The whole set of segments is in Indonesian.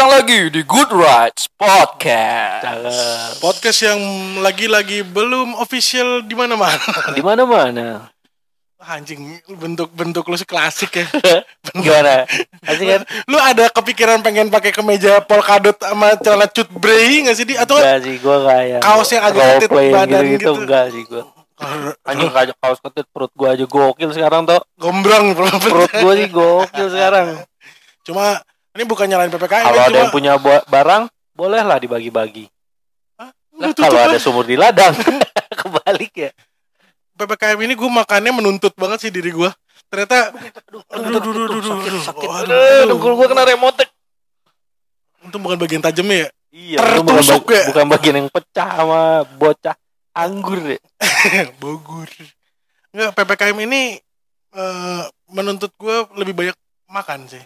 datang lagi di Good Rights Podcast. Podcast yang lagi-lagi belum official di mana-mana. Di mana-mana. Wah, Anjing, bentuk-bentuk lu sih klasik ya. Gimana? Asik kan? lu ada kepikiran pengen pakai kemeja polkadot sama celana cut bray nggak sih di atau Enggak sih, gua kayak yang Kaos yang agak ketit badan gitu, gitu. enggak sih gua. Anjing kayak kaos ketit perut gua aja gokil sekarang tuh. gombrong Perut gua sih gokil sekarang. Cuma ini bukan nyalain PPKM Kalau ada cuma yang punya barang, bolehlah dibagi-bagi. Tutup kalau lah. ada sumur di ladang, kebalik ya. PPKM ini gue makannya menuntut banget sih diri gue. Ternyata Aduh, aduh, aduh, aduh, sakit. aduh, gua kena remote. untung bukan bagian tajamnya ya. Iya, itu bukan, Tertusuk bag- ya? bukan bagian yang pecah sama bocah anggur ya. Bogor. Enggak, PPKM ini eh, menuntut gue lebih banyak makan sih.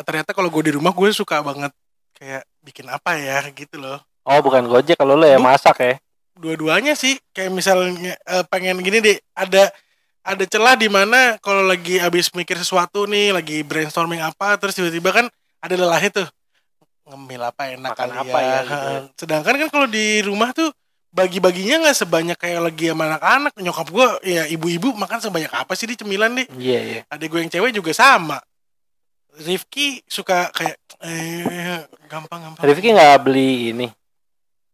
Ternyata kalau gue di rumah gue suka banget kayak bikin apa ya gitu loh. Oh, bukan Gojek kalau lo ya Bu- masak ya. Dua-duanya sih kayak misalnya eh, pengen gini deh ada ada celah di mana kalau lagi abis mikir sesuatu nih lagi brainstorming apa terus tiba-tiba kan ada lelahnya tuh ngemil apa enak Makan kali apa ya, gitu ya. Sedangkan kan kalau di rumah tuh bagi-baginya nggak sebanyak kayak lagi sama anak-anak nyokap gue ya ibu-ibu makan sebanyak apa sih di cemilan nih Iya, iya. adik gue yang cewek juga sama Rifki suka kayak eh gampang gampang Rifki nggak beli ini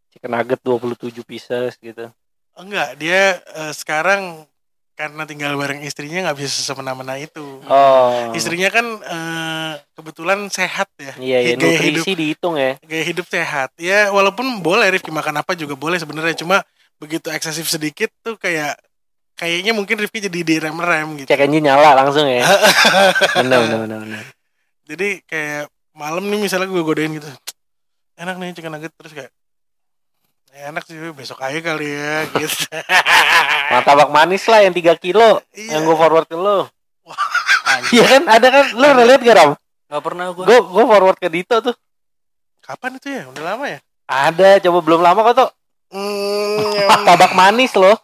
chicken nugget 27 pieces gitu. enggak dia eh, sekarang karena tinggal bareng istrinya nggak bisa semena-mena itu Oh. istrinya kan eh, kebetulan sehat ya Iya, iya gaya hidup nutrisi dihitung ya. gaya hidup sehat ya walaupun boleh Rifki makan apa juga boleh sebenarnya cuma begitu eksesif sedikit tuh kayak kayaknya mungkin Rifki jadi direm-rem gitu Cek engine nyala langsung ya. bener, bener, bener, bener. Jadi kayak malam nih misalnya gue godain gitu enak nih chicken nugget terus kayak "Ya, enak sih besok aja kali ya gitu Martabak manis lah yang 3 kilo Iya. yang gue forward ke lo. Iya kan ada kan lo udah lihat gak Ram? gak pernah gue. Gue gue forward ke Dito tuh. kapan itu ya udah lama ya Ada, coba belum lama kok tuh. ya, Martabak manis loh.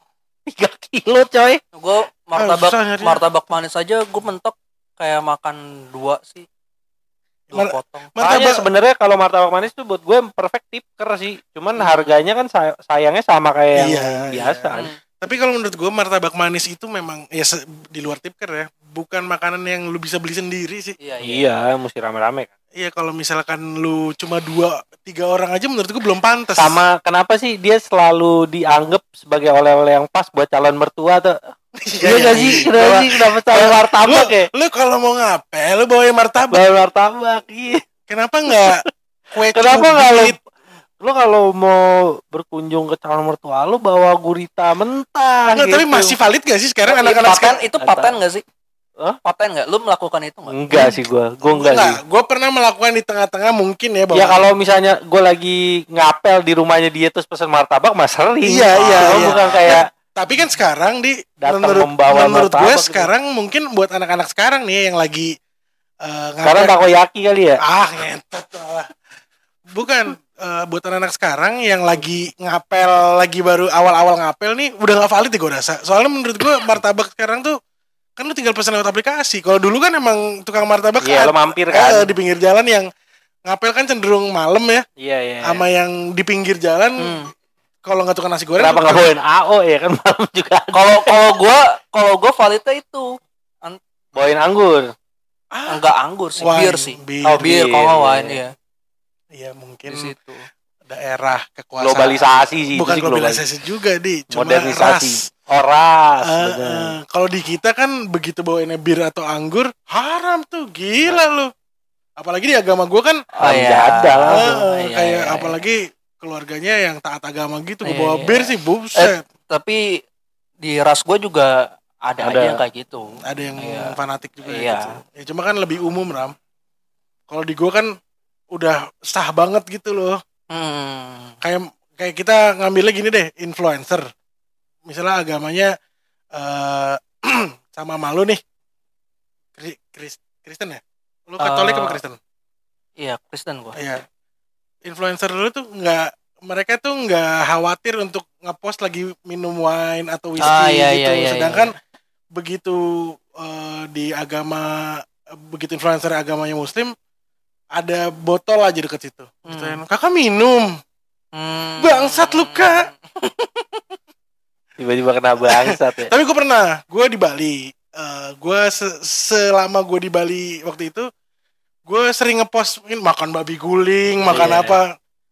3 kilo coy. Gue martabak nyarinya. martabak manis aja gue mentok kayak makan dua sih. Dua Mar- potong. Makanya martabak sebenarnya kalau martabak manis tuh buat gue perfect tipker sih. Cuman harganya kan say- sayangnya sama kayak yang Iya, biasa. iya. tapi kalau menurut gue martabak manis itu memang ya di luar tipker ya bukan makanan yang lu bisa beli sendiri sih Iya, iya. Iya, mesti rame-rame kan. iya kalau misalkan lu cuma dua tiga orang aja menurut gue belum pantas Sama kenapa sih dia selalu dianggap sebagai oleh-oleh yang pas buat calon mertua tuh? Iya gak sih? Kenapa sih? Kenapa calon martabak ya? lu kalau mau ngapel lu bawain martabak Bawa martabak, iya. kenapa nggak kue Kenapa nggak lu lu kalau mau berkunjung ke calon mertua lu bawa gurita mentah Enggak, gitu. tapi masih valid gak sih sekarang anak-anak paten sekarang? itu paten gak sih? Hah? Paten gak? Lu melakukan itu gak? enggak sih gua. Gua enggak sih. gue pernah melakukan di tengah-tengah mungkin ya Ya kalau misalnya gue lagi ngapel di rumahnya dia terus pesen martabak mas sering. Iya, iya, iya. bukan kayak tapi kan sekarang di Datang menurut membawa menurut gue gitu. sekarang mungkin buat anak-anak sekarang nih yang lagi eh, sekarang takoyaki kali ya. ah ngentot bukan eh, buat anak-anak sekarang yang lagi ngapel lagi baru awal-awal ngapel nih udah nggak valid deh gue rasa soalnya menurut gue martabak sekarang tuh kan lu tinggal pesan lewat aplikasi kalau dulu kan emang tukang martabak Iya, kan lo mampir eh, kan. di pinggir jalan yang ngapel kan cenderung malam ya Iya, iya. sama yang di pinggir jalan Hmm. Kalau nggak tukang nasi goreng Kenapa nggak bawain AO ya kan malam juga. ada. Kalau kalau gue kalau gue validnya itu Bawain anggur. Ah, enggak anggur sih, wine, bir sih. bir. Oh, bir, Bir, kalau nggak wine ya. Iya mungkin Di situ. daerah kekuasaan. Globalisasi sih. itu Bukan sih globalisasi juga di, cuma Modernisasi. ras. Oras. Eh, bener. eh, Kalau di kita kan begitu bawainnya bir atau anggur haram tuh gila lu. Apalagi di agama gua kan Oh, iya. Jadah lah. Iya, eh, iya, kayak iya. apalagi keluarganya yang taat agama gitu Iya, bawa iya. bir sih buset. Tapi di ras gue juga ada, Ada. aja yang kayak gitu. Ada yang Iya. fanatik juga Iya. gitu. Ya cuma kan lebih umum Ram. Kalau di gua kan udah sah banget gitu loh. Hmm. kayak kayak kita ngambilnya gini deh influencer misalnya agamanya eh sama malu nih Kri- Kris- Kristen ya lu Katolik Eh, apa Kristen Iya, Kristen gue. iya influencer lu tuh nggak mereka tuh nggak khawatir untuk ngepost lagi minum wine atau whisky Ah, iya, gitu iya, iya, sedangkan begitu eh, di agama begitu influencer agamanya muslim ada botol aja deket situ. Hmm. Gituin, Kakak minum. Hmm. Bangsat lu, Kak. Tiba-tiba kena bangsat ya. Tapi gue pernah, gue di Bali. Eh gue se- selama gue di Bali waktu itu, gue sering ngepost "Ini makan babi guling, makan Iya. apa.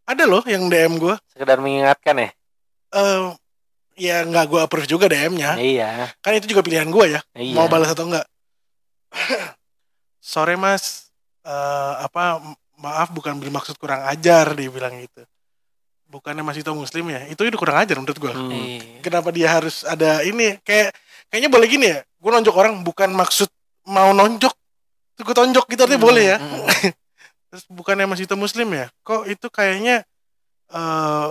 Ada loh yang DM gue. Sekedar mengingatkan ya. Eh ya nggak gue approve juga DM-nya. Iya. Kan itu juga pilihan gue ya. Iya. Mau balas atau enggak. Sore mas, eh apa maaf bukan bermaksud kurang ajar dia bilang gitu. Bukannya masih itu muslim ya? Itu udah kurang ajar menurut gue. Hmm. Iya. kenapa dia harus ada ini kayak kayaknya boleh gini ya gue nonjok orang bukan maksud mau nonjok itu gue tonjok gitu artinya boleh ya Hmm. terus bukannya masih itu muslim ya kok itu kayaknya eh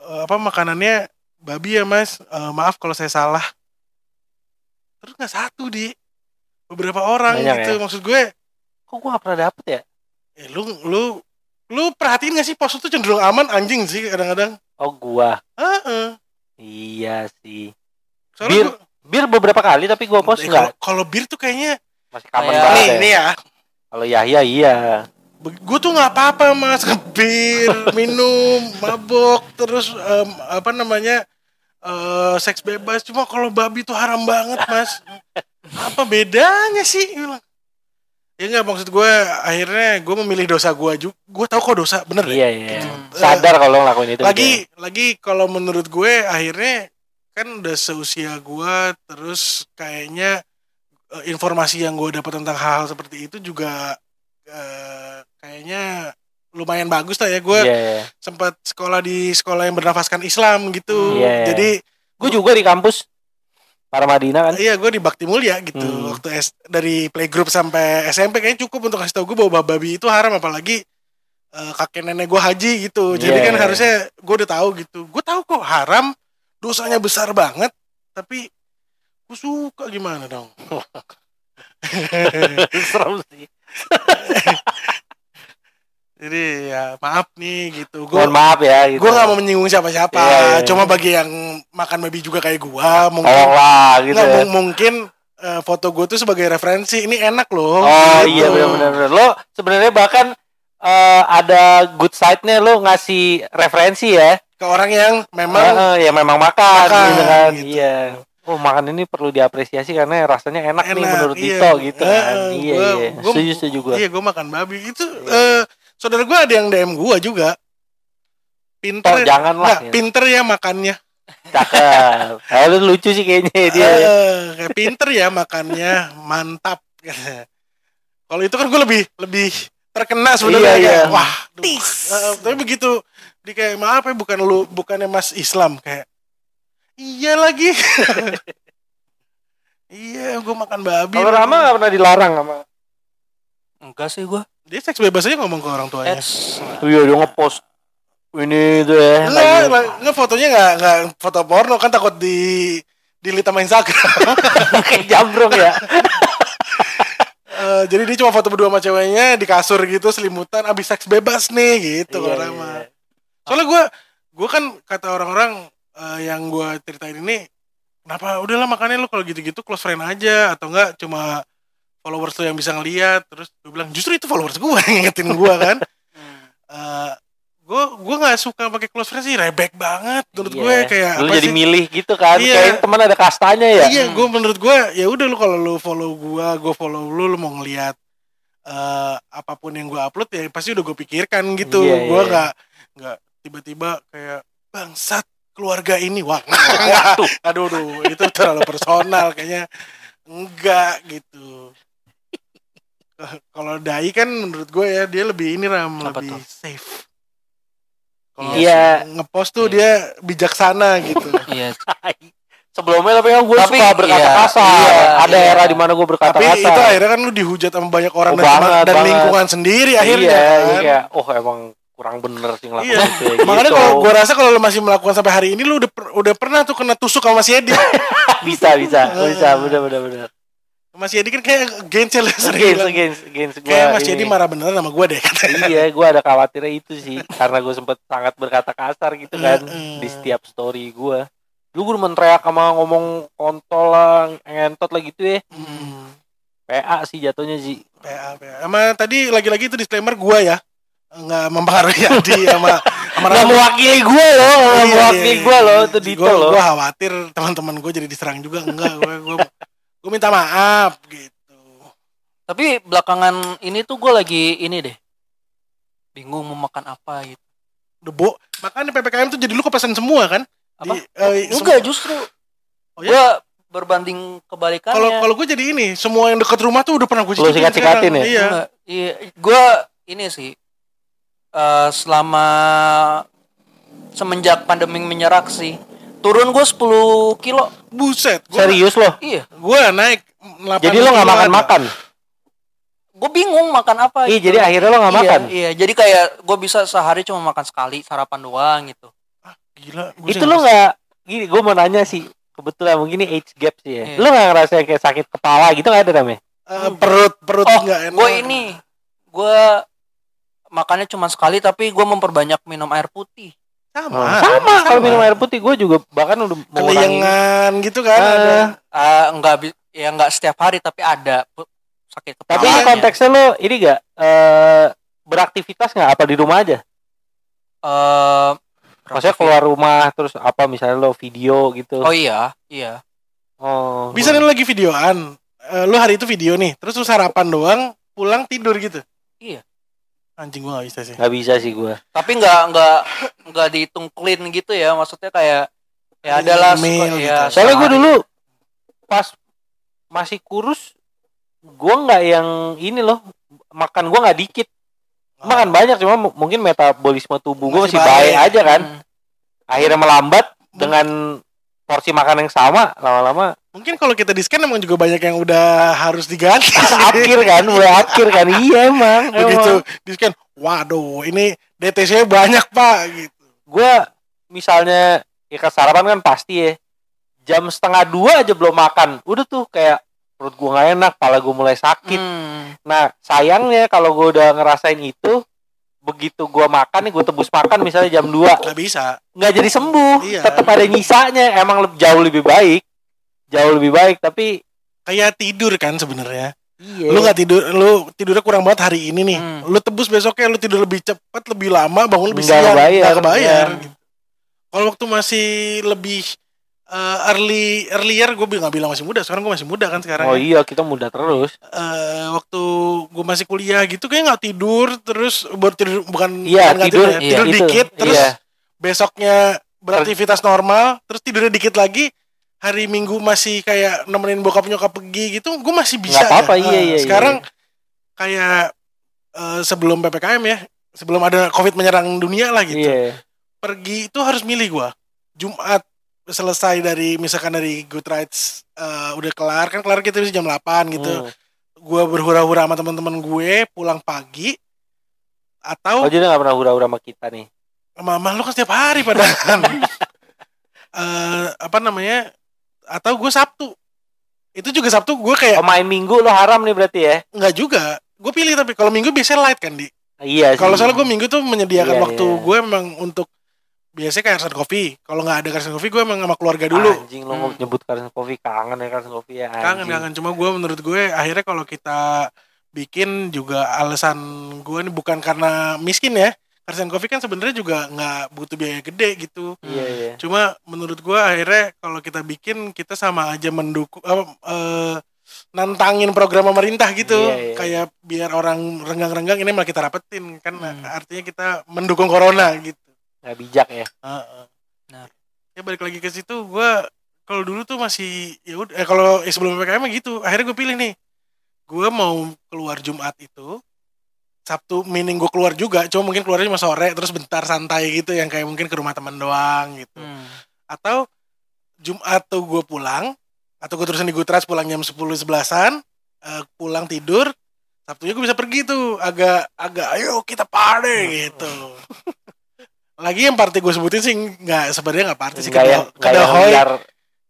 eh, apa makanannya babi ya mas Eh, maaf kalau saya salah terus nggak satu di beberapa orang Banyak gitu ya? maksud gue Kok gua gak pernah dapet ya? eh, lu lu lu perhatiin gak sih pos itu cenderung aman anjing sih kadang-kadang Oh gua. Heeh. Iya sih. Soalnya Bir gua- Bir beberapa kali tapi gua post Eh, enggak. kalau kalau bir tuh kayaknya Masih kapan Kayak- banget nih ya. nih ya Kalau Yahya iya. gue tuh nggak apa-apa mas ngebir minum mabok terus em, apa namanya eh seks bebas cuma kalau babi tuh haram banget mas apa bedanya sih bilang. ya nggak maksud gue akhirnya gue memilih dosa gue juga gue tahu kok dosa bener deh. Iya iya. Hmm. Sadar kalau ngelakuin itu. lagi lagi kalau menurut gue akhirnya kan udah seusia gue terus kayaknya eh, informasi yang gue dapat tentang hal-hal seperti itu juga eh, kayaknya lumayan bagus lah ya gue Iya iya. sempat sekolah di sekolah yang bernafaskan Islam gitu Iya. jadi Gue juga di kampus Paramadina kan. iya gue di Bakti Mulia gitu Hmm. waktu S, dari playgroup sampai SMP kayaknya cukup untuk kasih tau gue bahwa babi itu haram apalagi eh, kakek nenek gue haji gitu jadi Iya. kan harusnya gue udah tahu gitu gue tahu kok haram dosanya besar banget tapi gue suka gimana dong Serem sih. jadi ya maaf nih gitu gue Mohon maaf ya gitu. gue gak mau menyinggung siapa-siapa Iya, iya. cuma bagi yang makan babi juga kayak gue mungkin Tolong lah gitu nggak, ya. mung- mungkin eh, foto gue tuh sebagai referensi ini enak loh Oh gitu. iya benar-benar. Lo sebenarnya bahkan eh, ada good side-nya lo ngasih referensi ya. ke orang yang memang Eh, ya memang makan, Makan, gitu kan. gitu. Iya. Oh makan ini perlu diapresiasi karena rasanya enak, nih Enak, menurut iya. Dito gitu kan. eh, iya gua- iya. gua- setuju setuju gue. iya gue makan babi itu eh, saudara gue ada yang DM gue juga pinter Toh jangan lah. nggak, pinter ya makannya Cakep. Eh, lu lucu sih kayaknya dia. ya. Eh, kayak pinter ya makannya mantap kalau itu kan gue lebih lebih terkena sebenarnya Iya, iya. wah duh. Eh, tapi begitu di kayak maaf ya bukan lu bukannya mas Islam kayak iya lagi iya gue makan babi Kalau Rama gak pernah dilarang sama. Enggak sih gua. dia seks bebas aja ngomong ke orang tuanya Eits. Iya dia ngepost ini itu ya. Enggak, enggak fotonya enggak enggak foto porno kan takut di delete sama Instagram. Kayak jambrong ya. Eh, jadi dia cuma foto berdua sama ceweknya di kasur gitu selimutan abis seks bebas nih gitu Iya, orang iya, mah. iya. Soalnya gue gue kan kata orang-orang eh, yang gue ceritain ini kenapa udahlah makanya lu kalau gitu-gitu close friend aja atau enggak cuma followers lu yang bisa ngeliat terus gue bilang justru itu followers gue yang ngingetin gue kan Hmm. gue gue nggak suka pakai close friend sih rebek banget menurut Iya. gue kayak Lu jadi sih? milih gitu kan. Iya. Kayak teman ada kastanya ya. Iya, gue menurut gue ya udah lu kalau lu follow gue, gue follow lu, lu mau ngelihat eh apa pun yang gue upload ya pasti udah gue pikirkan gitu. Iya, gue iya. nggak nggak tiba-tiba kayak bangsat keluarga ini, wah, Waduh. aduh, aduh, itu terlalu personal kayaknya enggak gitu. kalau dai kan menurut gue ya dia lebih ini ram Apa lebih tuh? safe. Kalau Iya. ngepost tuh dia bijaksana gitu. Iya. Sebelumnya tapi kan gue Tapi, suka berkata iya, kasar. iya, ada iya. era di mana gue berkata Tapi kasar. itu akhirnya kan lu dihujat sama banyak orang Oh, dan, banget, dan banget. lingkungan sendiri akhirnya iya, kan. iya, oh emang kurang bener sih ngelakuin Iya. itu ya, Makanya gitu. kalau gua rasa kalau lu masih melakukan sampai hari ini lu udah per- udah pernah tuh kena tusuk sama si Edi. bisa bisa bisa bener bener bener. Mas Edi kan kayak gensel sering gue. Kayak Mas Edi marah beneran sama gua deh katanya. iya, gue ada khawatirnya itu sih karena gue sempet sangat berkata kasar gitu kan di setiap story gue. Lu gue demen teriak sama ngomong kontol lah, ngentot lah gitu ya. Hmm. PA sih jatuhnya sih. PA, PA. Sama tadi lagi-lagi itu disclaimer gua ya. Enggak mempengaruhi Adi sama sama Nggak mewakili gue loh, nggak Iya, mewakili iya, gue iya. loh, itu Dito Gua- loh. Gua khawatir teman-teman gue jadi diserang juga enggak. Gua gua, gua minta maaf gitu. Tapi belakangan ini tuh gue lagi ini deh. Bingung mau makan apa gitu. Debo. Makanya PPKM tuh jadi lu kepesan semua kan? Apa? eh, Enggak sem- justru. Oh, iya? Gue berbanding kebalikannya. Kalau kalau gue jadi ini, semua yang dekat rumah tuh udah pernah gue Lu sikat-sikatin ya? Iya. Iya, gue ini sih eh, selama semenjak pandemi menyerak sih turun gue 10 kilo. Buset. Gua, Serius loh. Iya, Gue naik 8 Jadi lo nggak makan-makan. gue bingung makan apa. Iya, gitu. jadi akhirnya lo nggak Iya, makan. Iya, jadi kayak gue bisa sehari cuma makan sekali sarapan doang gitu. Gila. buset. Itu lo nggak gini, gue mau nanya sih. Kebetulan mungkin ini age gap sih ya. Iya. Lo nggak ngerasa kayak sakit kepala gitu nggak ada namanya? Eh, perut perut Oh, enak. gue ini gue makannya cuma sekali tapi gue memperbanyak minum air putih. sama. Oh, sama, kalau minum air putih gue juga bahkan udah mengurangi. Keliengan gitu kan. Ah. ada. Ah, enggak ya enggak setiap hari tapi ada sakit kepala. Tapi ini konteksnya lo ini gak eh beraktivitas nggak apa di rumah aja? eh Maksudnya keluar rumah terus apa misalnya lo video gitu. Oh iya, iya. Oh. Bisa nih lu lagi videoan. Eh, lu hari itu video nih, terus lu sarapan doang, pulang tidur gitu. Iya. Anjing gua gak bisa sih. Nggak bisa sih gue. Tapi enggak enggak enggak dihitung clean gitu ya. Maksudnya kayak ya adalah Meal suka- gitu. ya Soalnya gue dulu pas masih kurus, gue nggak yang ini loh makan gue nggak dikit, makan banyak cuma mu- mungkin metabolisme tubuh gue Masih masih baik baik. aja kan. Hmm. Akhirnya melambat dengan porsi makan yang sama lama-lama Mungkin kalau kita di scan emang juga banyak yang udah harus diganti. akhir kan, mulai akhir kan. Iya emang. Begitu di scan, waduh ini DTC banyak pak gitu. Gue misalnya ya ke sarapan kan pasti ya jam setengah dua aja belum makan, udah tuh kayak perut gue nggak enak, kepala gue mulai sakit. Hmm. Nah sayangnya kalau gue udah ngerasain itu begitu gue makan nih gue tebus makan misalnya jam 2 Gak bisa. nggak jadi sembuh Iya. tetap ada nyisanya emang jauh lebih baik jauh lebih baik tapi Kayak tidur kan sebenarnya. iya Lu nggak tidur, lu tidurnya kurang banget hari ini nih. Hmm. Lu tebus besoknya lu tidur lebih cepat, lebih lama, bangun lebih Nggak siang, kebayar. nggak kebayar. Iya. gitu. Kalau waktu masih lebih eh, early earlier gue nggak bilang masih muda, sekarang gue masih muda kan sekarang. oh ya. iya kita muda terus Eh, waktu gue masih kuliah gitu kayak nggak tidur terus baru tidur bukan Iya, bukan nggak tidur, ya, iya. tidur Itu, dikit terus iya. besoknya beraktivitas normal terus tidurnya dikit lagi hari minggu masih kayak nemenin bokap nyokap pergi gitu gue masih bisa Nggak apa-apa, ya. iya, iya, iya. sekarang kayak eh, sebelum ppkm ya sebelum ada covid menyerang dunia lah gitu. Iya. Pergi itu harus milih gua. Jumat selesai dari misalkan dari Good Rides eh, udah kelar kan kelar kita bisa jam 8 gitu. Hmm. gua berhura-hura sama teman-teman gue pulang pagi oh atau jadi nggak pernah hura-hura sama kita nih? Mama lu kan setiap hari padahal. Eh apa namanya atau gue Sabtu itu juga Sabtu gue kayak oh main minggu lo haram nih berarti ya nggak juga gue pilih tapi kalau Minggu biasanya light kan di iya sih. kalau soalnya gue Minggu tuh menyediakan Iya, waktu iya. gue memang untuk biasanya kayak Carson Coffee kalau nggak ada Carson Coffee gue emang sama keluarga dulu anjing lo Hmm. mau nyebut Carson Coffee kangen ya Carson Coffee ya kangen anjing. kangen cuma gue menurut gue akhirnya kalau kita bikin juga alasan gue ini bukan karena miskin ya Carson Coffee kan sebenarnya juga nggak butuh biaya gede gitu iya iya cuma menurut gue akhirnya kalau kita bikin kita sama aja mendukung apa, eh, nantangin program pemerintah gitu Iya, iya. kayak biar orang renggang-renggang ini malah kita rapetin kan Hmm. artinya kita mendukung corona gitu nggak bijak ya Heeh. Benar. ya balik lagi ke situ gue kalau dulu tuh masih ya udah eh, kalau eh, sebelum ppkm mah gitu akhirnya gue pilih nih gue mau keluar jumat itu sabtu meaning gue keluar juga cuma mungkin keluarnya cuma sore terus bentar santai gitu yang kayak mungkin ke rumah teman doang gitu. Hmm. atau jumat tuh gue pulang atau gue terusin di Gutras pulang jam 10 sebelasan eh, pulang tidur sabtunya gue bisa pergi tuh agak agak ayo kita party gitu. Lagi yang party gue sebutin sih nggak sebenarnya nggak party sih nggak yang kedo-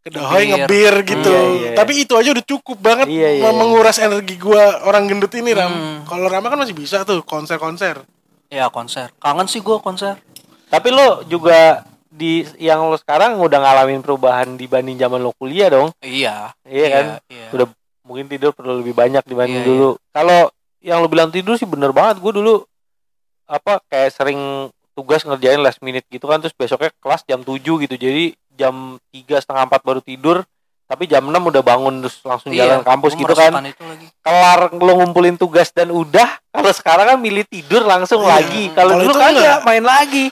kedohoy Ngebir. gitu Iya, iya, iya. tapi itu aja udah cukup banget Iya, iya, iya. menguras energi gue orang gendut ini ram Hmm. kalau Rama kan masih bisa tuh konser-konser Ya konser. Kangen sih gue konser. tapi lo juga di yang lo sekarang udah ngalamin perubahan dibanding zaman lo kuliah dong Iya. iya kan Iya. Udah mungkin tidur perlu lebih banyak dibanding Iya, dulu. Kalau yang lu bilang tidur sih bener banget. Gue dulu apa kayak sering tugas ngerjain last minute gitu kan terus besoknya kelas jam 7 gitu. Jadi jam tiga setengah empat baru tidur tapi jam 6 udah bangun terus langsung jalan Iya, kampus gua gitu kan. Kelar lu ngumpulin tugas dan udah. Kalau sekarang kan milih tidur langsung Iya. lagi. Kalau dulu itu kagak enggak. main lagi.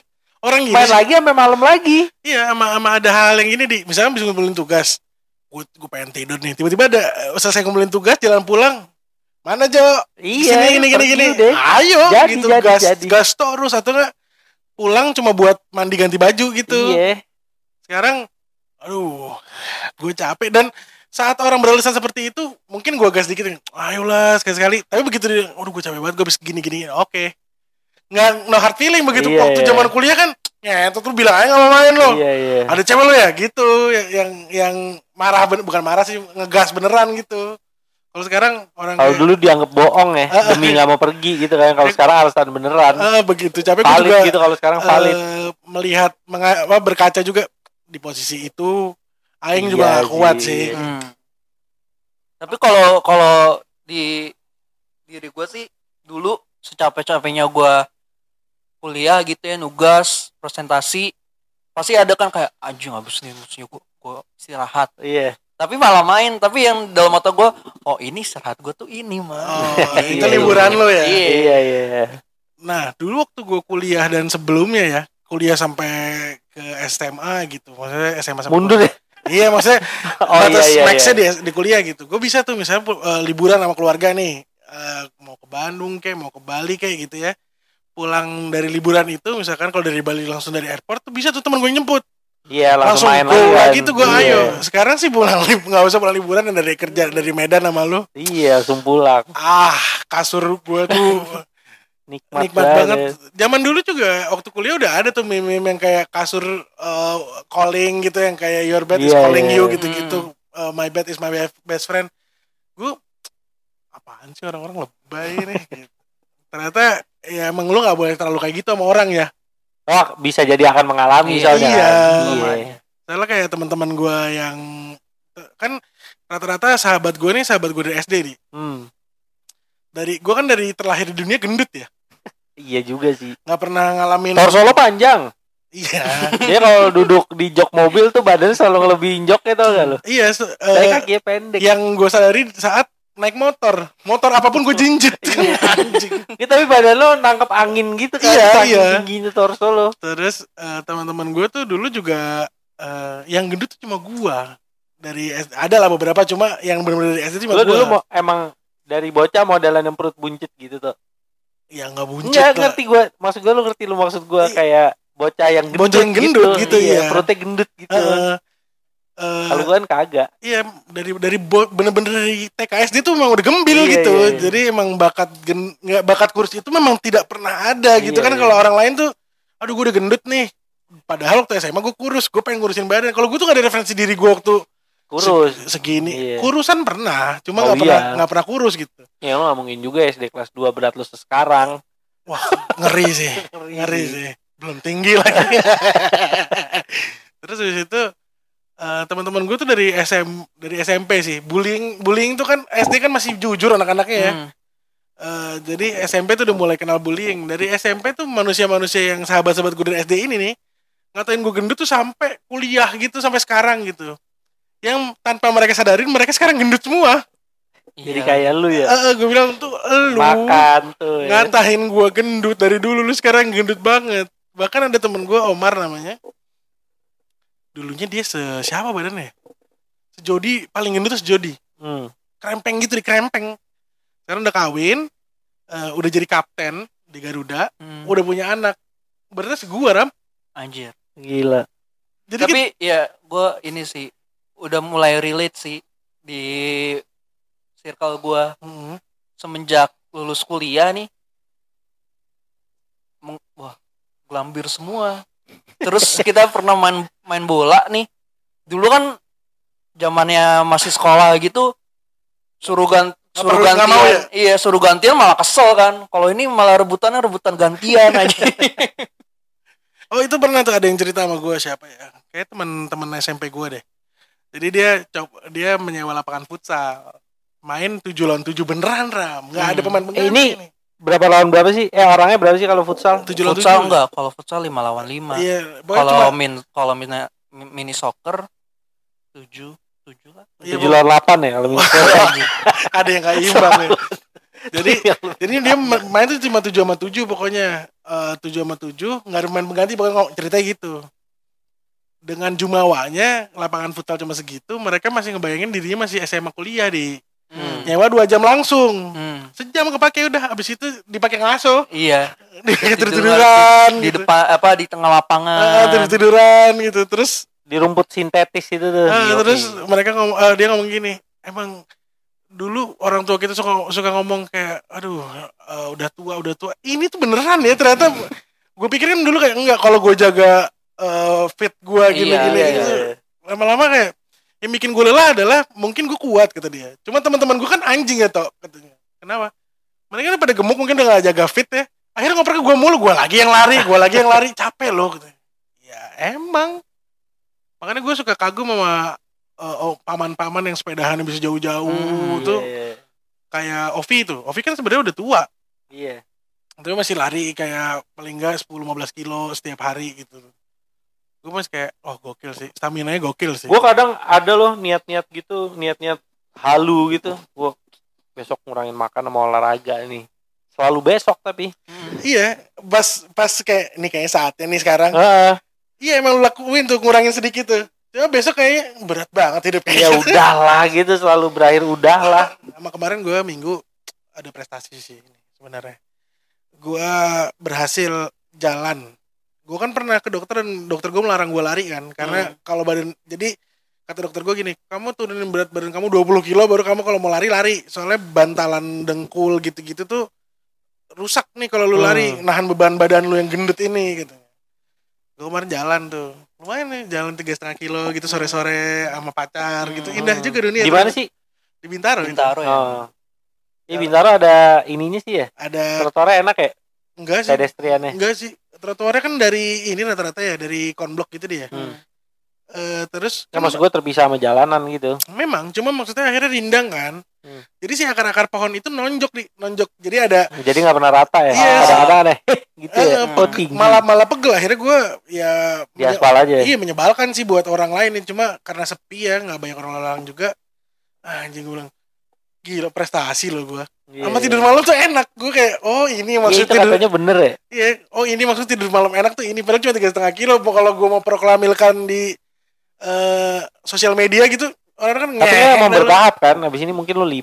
Orang gini Main sih, lagi sampai malam lagi. Iya sama, sama ada hal yang ini di misalnya bisa ngumpulin tugas. Gue gue pengen tidur nih. Tiba-tiba ada eh, selesai ngumpulin tugas jalan pulang. Mana Jo? Iya, gini gini pergi gini. deh. Ayo Jadi, gitu jadi, gas jadi. gas terus atau enggak pulang cuma buat mandi ganti baju gitu. Iya. Sekarang aduh gue capek. Dan saat orang beralasan seperti itu mungkin gue gas dikit ayolah sekali-sekali. Tapi begitu dia aduh gue capek banget gue habis gini-gini. Oke. Nggak no hard feeling begitu. Iya, waktu iya. zaman kuliah kan ya itu tuh bilang aja nggak mau main lo. Iya, iya. ada cewek lo ya? Gitu. Yang yang, yang marah ben- bukan marah sih ngegas beneran gitu. Kalau sekarang orang Kalau dulu dianggap bohong ya, Eh, demi nggak mau pergi gitu kan. Kalau sekarang alasan beneran, eh, begitu. Capek valid juga gitu kalau sekarang valid. eh, melihat menga- apa, berkaca juga di posisi itu aing juga Iya gak kuat sih. sih Hmm. Tapi kalau kalau di diri gue sih dulu secapek-capeknya gue kuliah gitu ya nugas presentasi pasti ada kan kayak anjing habis nih mestinya gue gue istirahat Iya. tapi malah main tapi yang dalam mata gue oh ini istirahat gue tuh ini mah Oh, itu Iya, liburan iya. lo ya Iya. Iya, iya. Nah, dulu waktu gue kuliah dan sebelumnya ya, kuliah sampai ke SMA gitu. Maksudnya SMA sampai Mundur ya. Iya, maksudnya Oh iya batas iya. max-nya iya. di, di kuliah gitu. Gue bisa tuh misalnya eh, liburan sama keluarga nih. Eh, mau ke Bandung kayak mau ke Bali kayak gitu ya. Pulang dari liburan itu misalkan kalau dari Bali langsung dari airport tuh bisa tuh teman gue nyemput. Iya, langsung, Langsung, main go lagi. lagi tuh gue Iya. ayo. Sekarang sih pulang nggak usah pulang liburan dari kerja dari Medan sama lu. Iya, langsung pulang. Ah, kasur gue tuh Nikmat, nikmat banget. Zaman dulu juga waktu kuliah udah ada tuh meme-meme yang kayak kasur uh, calling gitu yang kayak your bed is Iya, calling iya. you gitu-gitu. Uh, my bed is my best- best friend. Gue apaan sih orang-orang lebay nih gitu. Ternyata ya emang lu gak boleh terlalu kayak gitu sama orang ya. Oh, bisa jadi akan mengalami Iya. soalnya. Iya. Iya. Soalnya kayak teman-teman gue yang kan rata-rata sahabat gue nih sahabat gue dari SD nih. Hmm. Dari gue kan dari terlahir di dunia gendut ya. Iya juga sih. nggak pernah ngalamin Torso lo panjang. Iya. Dia kalau duduk di jok mobil tuh badannya selalu ngelebihin joknya tau gak lo? iya, eh, kakinya pendek. yang gue sadari saat naik motor motor apa pun gue jinjit Iya. anjing Ya, tapi badan lo nangkep angin gitu kan. Iya, saking iya. tingginya torso lo. terus eh, teman-teman gue tuh dulu juga eh, yang gendut tuh cuma gue dari ada lah beberapa cuma yang benar-benar dari SD cuma Lo gue dulu mau, emang dari bocah modelan yang perut buncit gitu tuh. ya nggak buncit Enggak lah ngerti gue. Maksud gue lo ngerti lo maksud gue kayak bocah yang gendut Bocah yang gendut gitu, iya. Perutnya gendut gitu. Eh, eh, Kalau gue kan kagak. iya dari dari bener-bener dari TKSD tuh memang udah gembil Iya, gitu iya, iya. jadi emang bakat gen, nggak bakat kurus itu memang tidak pernah ada gitu Iya, kan iya. kalau orang lain tuh aduh gue udah gendut nih padahal waktu SMA gue kurus gue pengen ngurusin badan kalau gue tuh gak ada referensi diri gue waktu Kurus. se- segini Iya. kurusan pernah cuma Oh, nggak pernah iya. nggak pernah kurus gitu Ya lo gak mungkin juga SD kelas 2 berat lo sekarang. wah ngeri sih ngeri sih belum tinggi lagi terus habis itu eh, teman-teman gue tuh dari SM dari SMP sih bullying bullying tuh kan SD kan masih jujur anak-anaknya ya Hmm. Eh, jadi SMP tuh udah mulai kenal bullying dari SMP tuh manusia-manusia yang sahabat-sahabat gue dari SD ini nih ngatain gue gendut tuh sampai kuliah gitu sampai sekarang gitu yang tanpa mereka sadarin mereka sekarang gendut semua Jadi Iya. kayak lu ya. Eh, gue bilang tuh lu Makan tuh ya. ngatain gue gendut dari dulu lu sekarang gendut banget bahkan ada temen gue Omar namanya dulunya dia se siapa badannya sejodi paling gendut tuh sejodi Hmm. krempeng gitu di krempeng sekarang udah kawin eh, udah jadi kapten di Garuda Hmm. udah punya anak berarti gue ram anjir Gila. jadi tapi kita- ya gue ini sih udah mulai relate sih di circle gue Mm, semenjak lulus kuliah nih meng- wah gelambir semua. Terus kita pernah main main bola nih. Dulu kan zamannya masih sekolah gitu suruh gan Nggak suruh gantian. mau ya? iya suruh gantian malah kesel kan. Kalau ini malah rebutannya rebutan gantian aja. Oh itu pernah tuh ada yang cerita sama gue siapa ya? Kayak teman-teman SMP gue deh jadi dia coba dia menyewa lapangan futsal. Main 7 lawan 7 beneran ram. Nggak ada Hmm. pemain pengganti ini- nih Berapa lawan berapa sih? Eh orangnya berapa sih kalau futsal? 7 lawan 7 futsal enggak kalau futsal 5 lawan 5 iya kalau cuma min kalau mini, mini soccer 7 7 lah. Iya, Tujuh lawan delapan ya kalau misalnya. ada yang kayak imbang ya. Jadi jadi dia ma- main tuh cuma 7 sama 7 pokoknya. Eh 7 sama 7 nggak ada pemain pengganti pokoknya ceritanya gitu dengan jumawanya lapangan futsal cuma segitu mereka masih ngebayangin dirinya masih SMA kuliah di. Hmm. nyewa dua jam langsung. Hmm. sejam kepake udah. Habis itu dipakai ngaso. Iya. Tidur tiduran di depan apa di tengah lapangan. Tidur tiduran gitu. Terus Di rumput sintetis itu tuh. Yoi. terus mereka ngomong eh, dia ngomong gini emang dulu orang tua kita suka suka ngomong kayak aduh eh, udah tua udah tua. Ini tuh beneran ya ternyata. Gue pikirin dulu kayak enggak kalau gue jaga eh, fit gue Iya, gini iya, gitu iya. lama-lama kayak yang bikin gue lelah adalah mungkin gue kuat kata dia. Cuma teman-teman gue kan anjing ya toh katanya. Kenapa? Mereka kan pada gemuk mungkin udah gak jaga fit ya. Akhirnya ngoper ke gue mulu gue lagi yang lari gue lagi yang lari. Capek loh katanya. ya emang. Makanya gue suka kagum sama eh, oh, paman-paman yang sepedahan yang bisa jauh-jauh Hmm, tuh. Iya. kayak Ovi tuh. Ovi kan sebenarnya udah tua. Iya. tapi masih lari kayak paling enggak 10-15 kilo setiap hari gitu gue masih kayak oh gokil sih stamina nya gokil sih Gue kadang ada loh niat-niat gitu, niat-niat halu gitu. Gue besok ngurangin makan sama olahraga nih. Selalu besok tapi. Iya, pas pas kayak ini kayaknya saatnya nih sekarang. Heeh. Iya emang lu lakuin tuh ngurangin sedikit tuh. Cuma besok kayaknya berat banget hidupnya. ya udahlah gitu selalu berakhir udahlah. Sama kemarin gue minggu ada prestasi sih sebenarnya. Gue berhasil jalan. Gue kan pernah ke dokter dan dokter gue melarang gue lari kan. Karena kalau badan jadi kata dokter gue gini, kamu turunin berat badan kamu 20 kilo baru kamu kalau mau lari lari. Soalnya bantalan dengkul gitu-gitu tuh rusak nih kalau lu Hmm. lari nahan beban badan lu yang gendut ini gitu. Gue kemarin jalan tuh, lumayan nih jalan tiga setengah kilo gitu sore-sore sama pacar gitu. Indah juga dunia. Di mana sih? Di Bintaro. itu. Bintaro ya Oh. Di Bintaro ada ininya sih ya. Ada Trotoarnya enak ya enggak sih? pedestriannya. Enggak sih. Trotoarnya kan dari ini rata-rata ya dari konblok gitu dia. Hmm. Eh, terus Ya kan maksud gue terpisah sama jalanan gitu. memang cuma maksudnya akhirnya rindang kan. Hmm. Jadi si akar-akar pohon itu nonjok di nonjok. Jadi ada Jadi nggak pernah rata ya. Iya. Kadang-kadang aneh gitu eh, ya. Hmm. Oh malah malah pegel akhirnya gue ya di aspal aja. iya menyebalkan sih buat orang lain ini cuma karena sepi ya nggak banyak orang lalang juga ah, anjing gue bilang gila prestasi loh gue Iya, sama tidur malam tuh enak gue kayak oh ini Iya, maksud itu tidur bener ya. iya oh ini maksud tidur malam enak tuh ini padahal cuma tiga setengah kilo kalau gue mau proklamilkan di eh sosial media gitu orang kan Tapi kan ngehek emang bertahap kan. Habis ini mungkin lu 5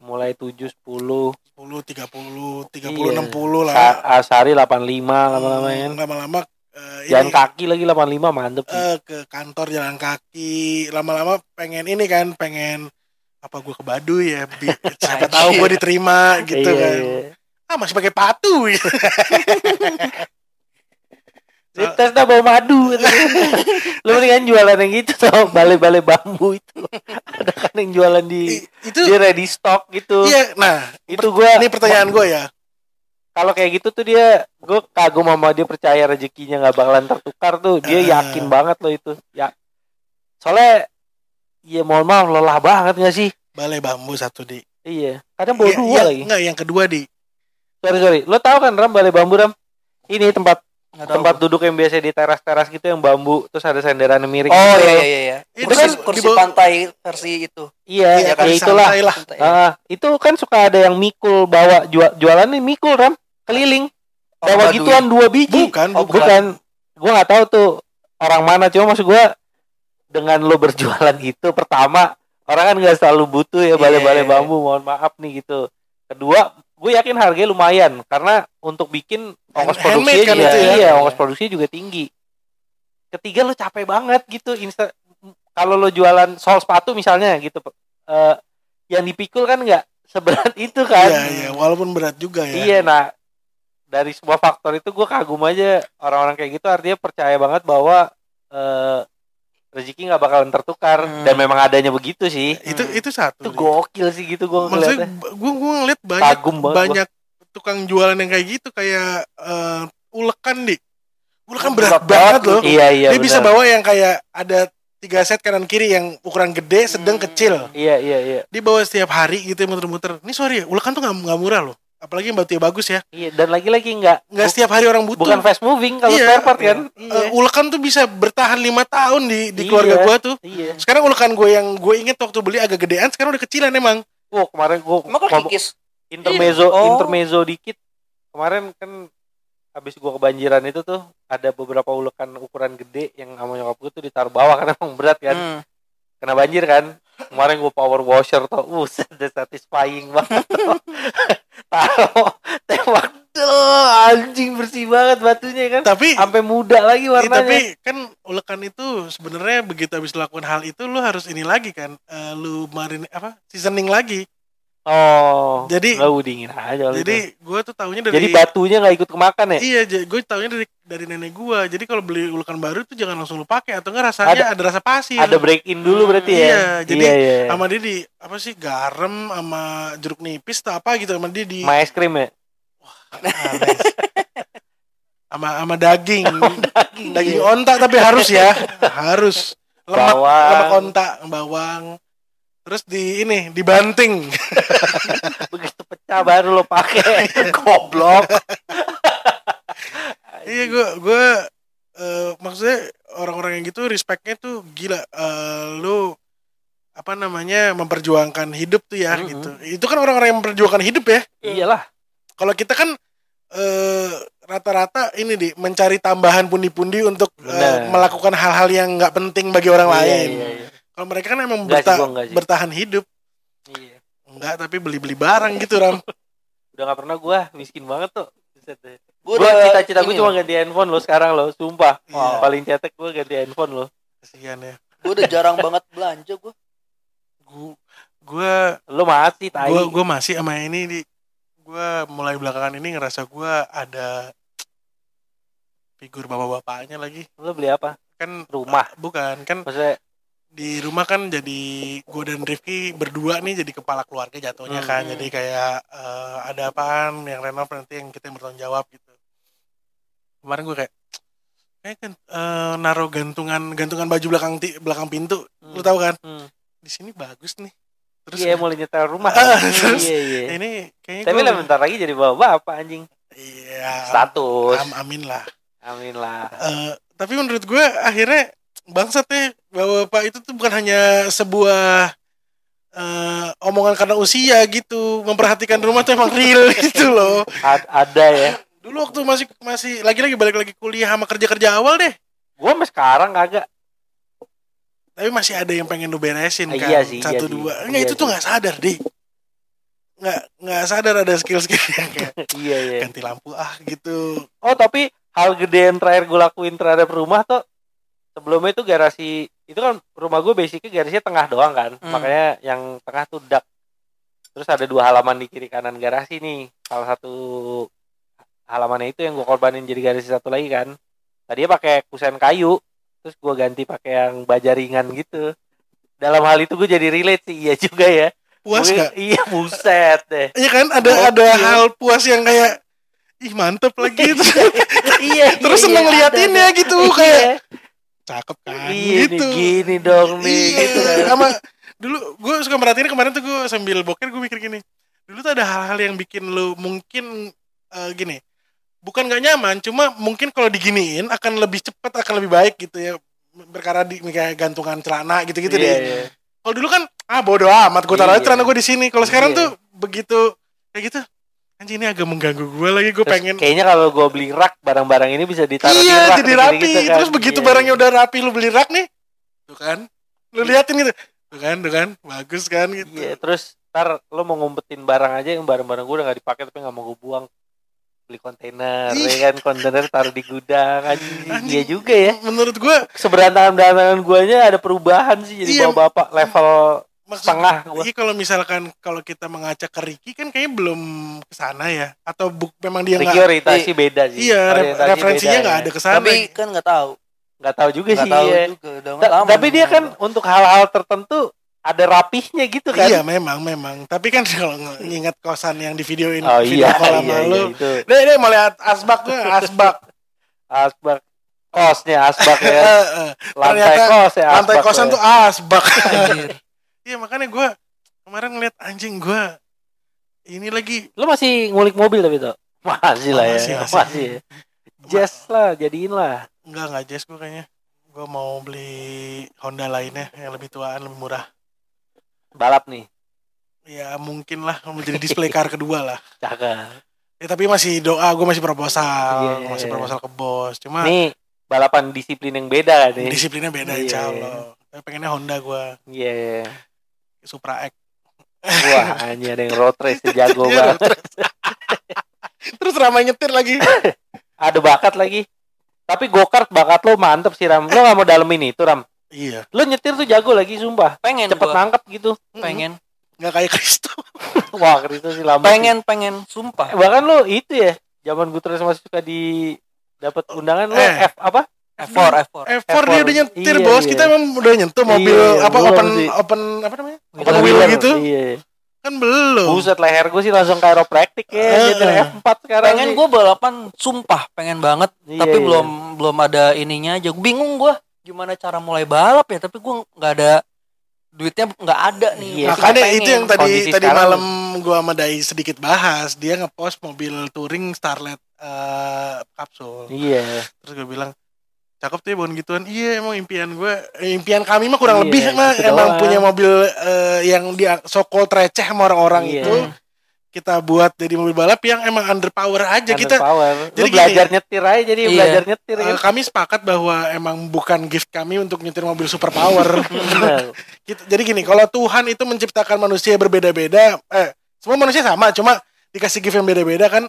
mulai 7 10 10, 30, 30, Iya. 60 lah. Sa- ah, sehari 85 lama-lama Hmm, kan. Lama-lama eh, Jalan ini, kaki lagi 85 mantep eh, ke kantor jalan kaki. Lama-lama pengen ini kan, pengen apa gue ke Baduy ya. Siapa tahu gue diterima gitu Iya, kan. iya. Ah masih pakai patu ya. Tes bawa madu gitu. Lu mendingan jualan yang gitu tau Balai-balai bambu itu Ada kan yang jualan di itu Dia ready stock gitu iya. Nah Itu gua ini pertanyaan gue ya. Kalau kayak gitu tuh dia Gue kagum sama dia percaya rezekinya gak bakalan tertukar tuh Dia Eh. yakin banget loh itu ya Soalnya Iya mohon maaf lelah banget gak sih Balai bambu satu di. Iya Kadang bawa Iya, dua iya, lagi Enggak yang kedua di. Sorry sorry Lo tau kan Ram balai bambu Ram Ini tempat Nggak tahu tempat gua. duduk yang biasa di teras-teras gitu yang bambu terus ada senderan miring oh gitu. iya iya iya iya Itu kursi, kan kursi pantai versi itu Iya, Iya, ya, kan itulah. santai lah. Pantai. Ah, itu kan suka ada yang mikul bawa jual jualan nih mikul ram keliling Oh, bawa gituan dua biji. Bukan, Oh, bukan. Bukan, gua nggak tahu tuh orang mana cuma maksud gua dengan lo berjualan gitu pertama orang kan nggak selalu butuh ya balai-balai iya, iya. bambu mohon maaf nih gitu. Kedua, gue yakin harganya lumayan karena untuk bikin ongkos produksinya kan juga itu ya? iya, ongkos produksinya juga tinggi. Ketiga lo capek banget gitu insta kalau lo jualan sol sepatu misalnya gitu eh yang dipikul kan nggak seberat itu kan. Iya, iya. Walaupun berat juga ya. Iya, nah dari semua faktor itu gue kagum aja orang-orang kayak gitu artinya percaya banget bahwa eh rezeki nggak bakalan tertukar Hmm. dan memang adanya begitu sih. Itu Hmm. itu satu. Itu gokil sih gitu gue maksudnya gue gue ngeliat banyak banget gua. banyak tukang jualan yang kayak gitu kayak eh, ulekan di ulekan berat Berat banget loh Iya iya. dia bisa benar. bawa yang kayak ada tiga set kanan kiri yang ukuran gede, sedang, Hmm. kecil. Iya iya iya. Dibawa setiap hari gitu muter-muter. Ini sorry ya, ulekan tuh nggak nggak murah loh. Apalagi yang batunya bagus ya. Iya dan lagi-lagi nggak Nggak setiap hari orang butuh. bukan fast moving kalau Iya. spare part kan. Eh, ulekan tuh bisa bertahan lima tahun di di Iya. keluarga gua tuh. Iya. Sekarang ulekan gue yang gue inget waktu beli agak gedean, sekarang udah kecilan emang. Wah kemarin gua Emang kikis? intermezzo Iya. Oh. intermezzo dikit. Kemarin kan habis gua kebanjiran itu tuh ada beberapa ulekan ukuran gede yang sama nyokap gua tuh ditaruh bawah karena emang berat kan. Hmm. Kena banjir kan. Kemarin gua power washer tuh, uh, udah satisfying banget. Taruh tembak tuh anjing bersih banget batunya kan. Tapi Sampai muda lagi Iya, warnanya. tapi kan ulekan itu sebenarnya begitu habis lakukan hal itu lu harus ini lagi kan, eh, lu marin apa seasoning lagi. Oh. Jadi- nggak dingin aja Jadi itu. gue tuh tahunya dari Jadi batunya nggak ikut kemakan ya? iya, gue tahunya dari dari nenek gue. Jadi kalau beli ulekan baru tuh jangan langsung lu pakai atau enggak rasanya ada, rasa pasir. Ada break in dulu berarti ya? Iya, jadi iya, iya. sama dia di apa sih garam sama jeruk nipis atau apa gitu sama dia di sama es krim ya? aneh. sama sama daging Daging, daging iya. onta tapi harus ya harus lemak Bawang. lemak onta bawang terus di ini dibanting Begitu pecah baru lo pakai. Goblok. iya gue gue eh, maksudnya orang-orang yang gitu respectnya tuh gila Eh, lu apa namanya memperjuangkan hidup tuh ya Mhm. gitu itu kan orang-orang yang memperjuangkan hidup ya Iyalah. kalau kita kan eh, rata-rata ini di mencari tambahan pundi-pundi untuk Benar. melakukan hal-hal yang nggak penting bagi orang Iya, lain Iya, iya. Kalau mereka kan emang Enggak berta- gua enggak sih. bertahan hidup Iya. enggak tapi beli-beli barang gitu ram Udah gak pernah gua miskin banget tuh. Buset deh. Gua Gua udah cita-cita gua ini cuma loh, ganti handphone lo sekarang lo, sumpah. Iya. Paling cetek gua ganti handphone lo. kasihan ya gua udah jarang banget belanja gua. gue gue Lo masih tai. gue gue masih sama ini di gue mulai belakangan ini ngerasa gue ada figur bapak-bapaknya lagi Lo beli apa? kan Rumah. bukan kan Maksudnya di rumah kan jadi gue dan Rifki berdua nih jadi kepala keluarga jatuhnya Hmm. kan jadi kayak eh, ada apaan yang renov nanti yang kita yang bertanggung jawab gitu kemarin gue kayak kayak kan eh, naruh gantungan gantungan baju belakang ti- belakang pintu Hmm. lu tahu kan hmm. di sini bagus nih terus Iya mulai nyetel rumah. Ah, kan? terus- iya iya. ini kayaknya Tapi lah bentar lagi jadi bapak-bapak anjing. iya Status. am- amin lah Amin lah. Eh, tapi menurut gue akhirnya bangsatnya bahwa Pak itu tuh bukan hanya sebuah eh, omongan karena usia gitu. Memperhatikan rumah tuh emang real gitu loh. A- ada ya. dulu waktu masih masih lagi-lagi balik lagi kuliah sama kerja-kerja awal deh. Gua sampai sekarang kagak. tapi masih ada yang pengen lu beresin Ah, kan? iya sih, iya satu sih. dua. Iya nggak itu tuh nggak sadar deh nggak nggak sadar ada skill-skill yang kayak iya iya. ganti lampu ah gitu. Oh tapi hal gede yang terakhir gue lakuin terhadap rumah tuh sebelumnya itu garasi itu kan rumah gue basicnya garasinya tengah doang kan. Hmm. makanya yang tengah tuh dak. Terus ada dua halaman di kiri kanan garasi nih. Salah satu halamannya itu yang gue korbanin jadi garasi satu lagi kan. Tadinya pakai kusen kayu. Terus gue ganti pakai yang baja ringan gitu. Dalam hal itu gue jadi relate sih. Iya juga ya. Puas gak iya buset deh. Iya kan? Ada Gokil. ada hal puas yang kayak ih mantep lagi. Itu iya terus iya, seneng iya, liatinnya gitu ada. kayak Iya. Cakep kan gitu gini dong nih Iya, gitu kan. sama dulu gue suka merhatiin kemarin tuh gue sambil boker gue mikir gini dulu tuh ada hal-hal yang bikin lu mungkin eh, gini bukan nggak nyaman cuma mungkin kalau diginiin akan lebih cepat akan lebih baik gitu ya berkara di kayak gantungan celana gitu-gitu Iya, deh iya. kalau dulu kan ah bodo amat gue taruh Iya. celana gue di sini kalau sekarang tuh begitu kayak gitu anjing ini agak mengganggu gue lagi. Gue pengen kayaknya kalau gue beli rak barang-barang ini bisa ditaruh di iya rak jadi rapi. kan. terus begitu Iya, barangnya iya. udah rapi lu beli rak nih. Tuh kan? Lu liatin gitu. Tuh kan tuh kan? Bagus kan gitu. Iya, terus ntar lo mau ngumpetin barang aja yang barang-barang gue udah gak dipakai tapi gak mau gue buang. Beli kontainer ya kan? Kontainer taruh di gudang. Anjing Anjing. iya juga ya. menurut gue seberantakan berantakan guanya ada perubahan sih jadi Iya. bawa bapak level maksud setengah iya kalau misalkan kalau kita mengacak ke Ricky kan kayaknya belum ke sana ya atau buk, memang dia nggak Ricky orientasi beda sih iya re- referensinya nggak ya. ada ke sana Tapi kan nggak tahu. nggak tahu juga Nggak sih tahu iya. juga. Lama tapi dia kan untuk hal-hal tertentu ada rapihnya gitu kan iya memang memang tapi kan kalau nginget kosan yang di videoin oh video iya call iya, iya itu deh deh mau lihat asbak tuh asbak asbak kosnya asbak ya Eh, eh. lantai Ternyata kos ya lantai asbak kosan ya. tuh asbak. Iya makanya gue kemarin ngeliat anjing gue ini lagi lu masih ngulik mobil tapi tuh masih lah ya Masih, masih, masih. ya jazz lah jadiin lah Enggak, enggak jazz gue kayaknya. Gue mau beli Honda lainnya yang lebih tuaan, lebih murah. balap nih Ya mungkin lah menjadi display car kedua lah. cakep Ya tapi masih doa, gue masih proposal, iya, masih iya. proposal ke bos. Cuma nih balapan disiplin yang beda kan nih disiplinnya beda Iya, insya. Allah. Tapi pengennya Honda gue, iya Supra X. wah hanya ada yang road race jago Iya, banget Terus ramai nyetir lagi. ada bakat lagi tapi gokart bakat lo mantep sih Ram lo gak mau dalemin itu Ram iya. lo nyetir tuh jago lagi sumpah pengen cepet gua. nangkep gitu pengen Nggak kayak Kristo. wah itu sih lama sih. pengen pengen sumpah bahkan lo itu ya zaman gue terus masih suka di dapat undangan lo Eh. F apa F4 F4 F4 dia udah nyetir Iya, bos. iya. Kita emang udah nyentuh mobil Iya, apa open sih. open apa namanya? Open Open wheel gitu. iya Kan belum. buset leher gue sih langsung chiropractic ya nyetir eh. F4 sekarang pengen gue balapan sumpah pengen banget Iya, tapi iya. belum belum ada ininya aja bingung gue gimana cara mulai balap ya tapi gue nggak ada duitnya nggak ada nih Iya, Makanya itu yang tadi Kondisi tadi sekarang. malam gua sama Dai sedikit bahas, dia ngepost mobil touring Starlet eh, kapsul. iya Terus gue bilang, cakep tuh ya bukan gituan. Iya emang impian gue, eh, impian kami mah kurang Iya, lebih mah gitu emang doang. punya mobil eh, yang dia sokol receh sama orang-orang Iya. itu. Kita buat jadi mobil balap yang emang underpower aja kita. power jadi lu gini, belajar nyetir aja jadi Iya. belajar nyetir eh, kan kami sepakat bahwa emang bukan gift kami untuk nyetir mobil super power. Gitu. Jadi gini, kalau Tuhan itu menciptakan manusia berbeda-beda, eh semua manusia sama, cuma dikasih gift yang beda-beda kan.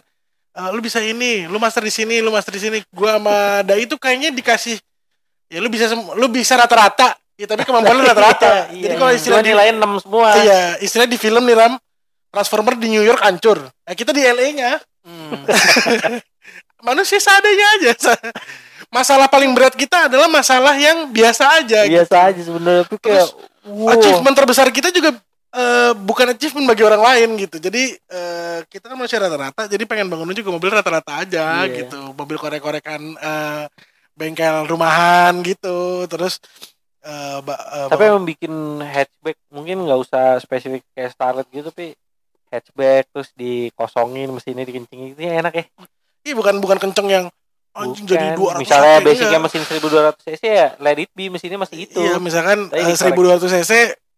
Eh, lu bisa ini, lu master di sini, lu master di sini. Gua sama Dai itu kayaknya dikasih ya lu bisa lu bisa rata-rata. Ya tapi kemampuan lu rata-rata. Iya, Jadi kalau iya. istilah Cuma di, nilainya 6 semua iya, istilah di film nih Ram, Transformer di New York hancur. Eh, kita di LA-nya Hmm. manusia seadanya aja. Masalah paling berat kita adalah masalah yang biasa aja. biasa aja sebenarnya tapi kayak wow. achievement terbesar kita juga eh, bukan achievement bagi orang lain gitu. Jadi eh, kita kan manusia rata-rata, jadi pengen bangun juga mobil rata-rata aja Iya. gitu. Mobil korek-korekan eh, bengkel rumahan gitu. Terus eh, ba- eh, tapi emang bikin hatchback mungkin nggak usah spesifik kayak Starlet gitu tapi hatchback terus dikosongin mesinnya dikencingin itu enak ya Ih, bukan bukan kenceng yang anjing jadi Bukan. 200 misalnya basicnya mesin 1200 cc ya let it be mesinnya masih itu Iya, misalkan eh, dikorek. 1200 cc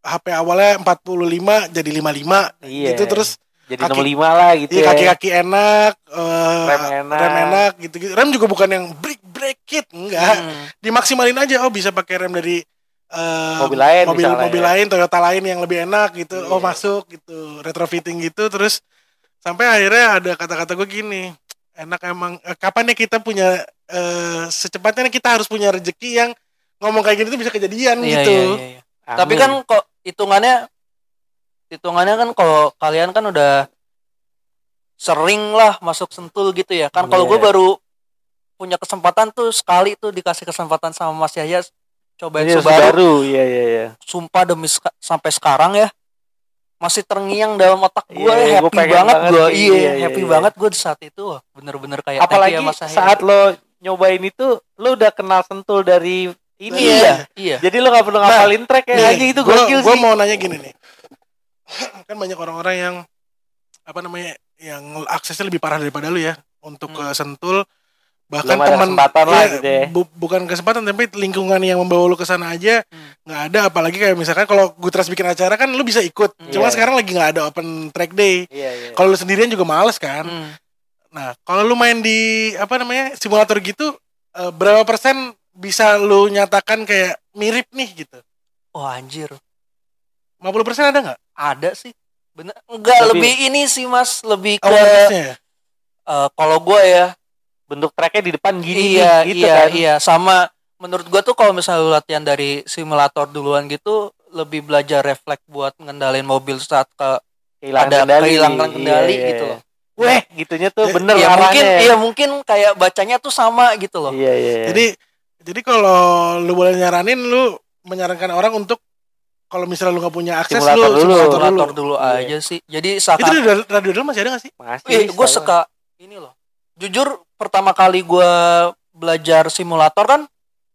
HP awalnya 45 jadi 55 Iya. gitu terus jadi kaki- 65 lah gitu iya ya kaki-kaki enak, eh, rem enak rem enak gitu-gitu. Rem juga bukan yang break break kit, enggak. Hmm. dimaksimalin aja oh bisa pakai rem dari eh, Mobil lain mobil mobil ya. lain Toyota lain yang lebih enak gitu Iya. oh masuk gitu retrofitting gitu terus sampai akhirnya ada kata-kata gue gini enak emang eh, kapan ya kita punya eh, secepatnya kita harus punya rezeki yang ngomong kayak gini tuh bisa kejadian Iya, gitu iya, iya, iya. Amin. Tapi kan kok hitungannya hitungannya kan kalau kalian kan udah sering lah masuk sentul gitu ya. Kan kalau Iya. gue baru punya kesempatan tuh sekali tuh dikasih kesempatan sama Mas Yahya cobain Subaru. Subaru iya iya iya Sumpah demi seka- sampai sekarang ya masih terngiang dalam otak gue Iya, ya, gua happy pengen banget banget gue iya, Iya, iya, happy iya. banget gue di saat itu bener-bener kayak you apalagi ya, Mas Yahya. saat lo nyobain itu lo udah kenal sentul dari ini Iya. ya iya jadi lo gak perlu Nah, ngapalin track ya aja itu gua, gokil gua sih mau nanya gini nih kan banyak orang-orang yang apa namanya yang aksesnya lebih parah daripada lu ya untuk Hmm. ke Sentul bahkan teman kesempatan lah ya, gitu ya. bu- bukan kesempatan tapi lingkungan yang membawa lu ke sana aja Hmm. nggak ada apalagi kayak misalkan kalau Gutras bikin acara kan lu bisa ikut Hmm. cuma Iya. sekarang lagi nggak ada open track day iya iya kalau lu sendirian juga males kan Hmm. nah kalau lu main di apa namanya simulator gitu eh, berapa persen bisa lu nyatakan kayak mirip nih gitu wah anjir 50 persen ada nggak ada sih bener enggak Tapi- lebih ini sih mas lebih ke ya? eh, kalau gue ya bentuk tracknya di depan gini iya gitu iya kan iya sama menurut gue tuh kalau misalnya lu latihan dari simulator duluan gitu lebih belajar refleks buat ngendalin mobil saat ke kehilangan ada kendali kehilangan kendali Iya, iya. gitu loh. weh gitunya tuh Ya, bener ya mungkin arahnya. iya mungkin kayak bacanya tuh sama gitu loh iya iya iya. Jadi jadi kalau lu boleh nyaranin lu menyarankan orang untuk kalau misalnya lu nggak punya akses Simulator lu dulu. simulator dulu. simulator dulu Iya. aja sih jadi Itu seakan di radio, radio dulu masih ada gak sih? masih eh, gue sama. suka ini loh jujur pertama kali gue belajar simulator kan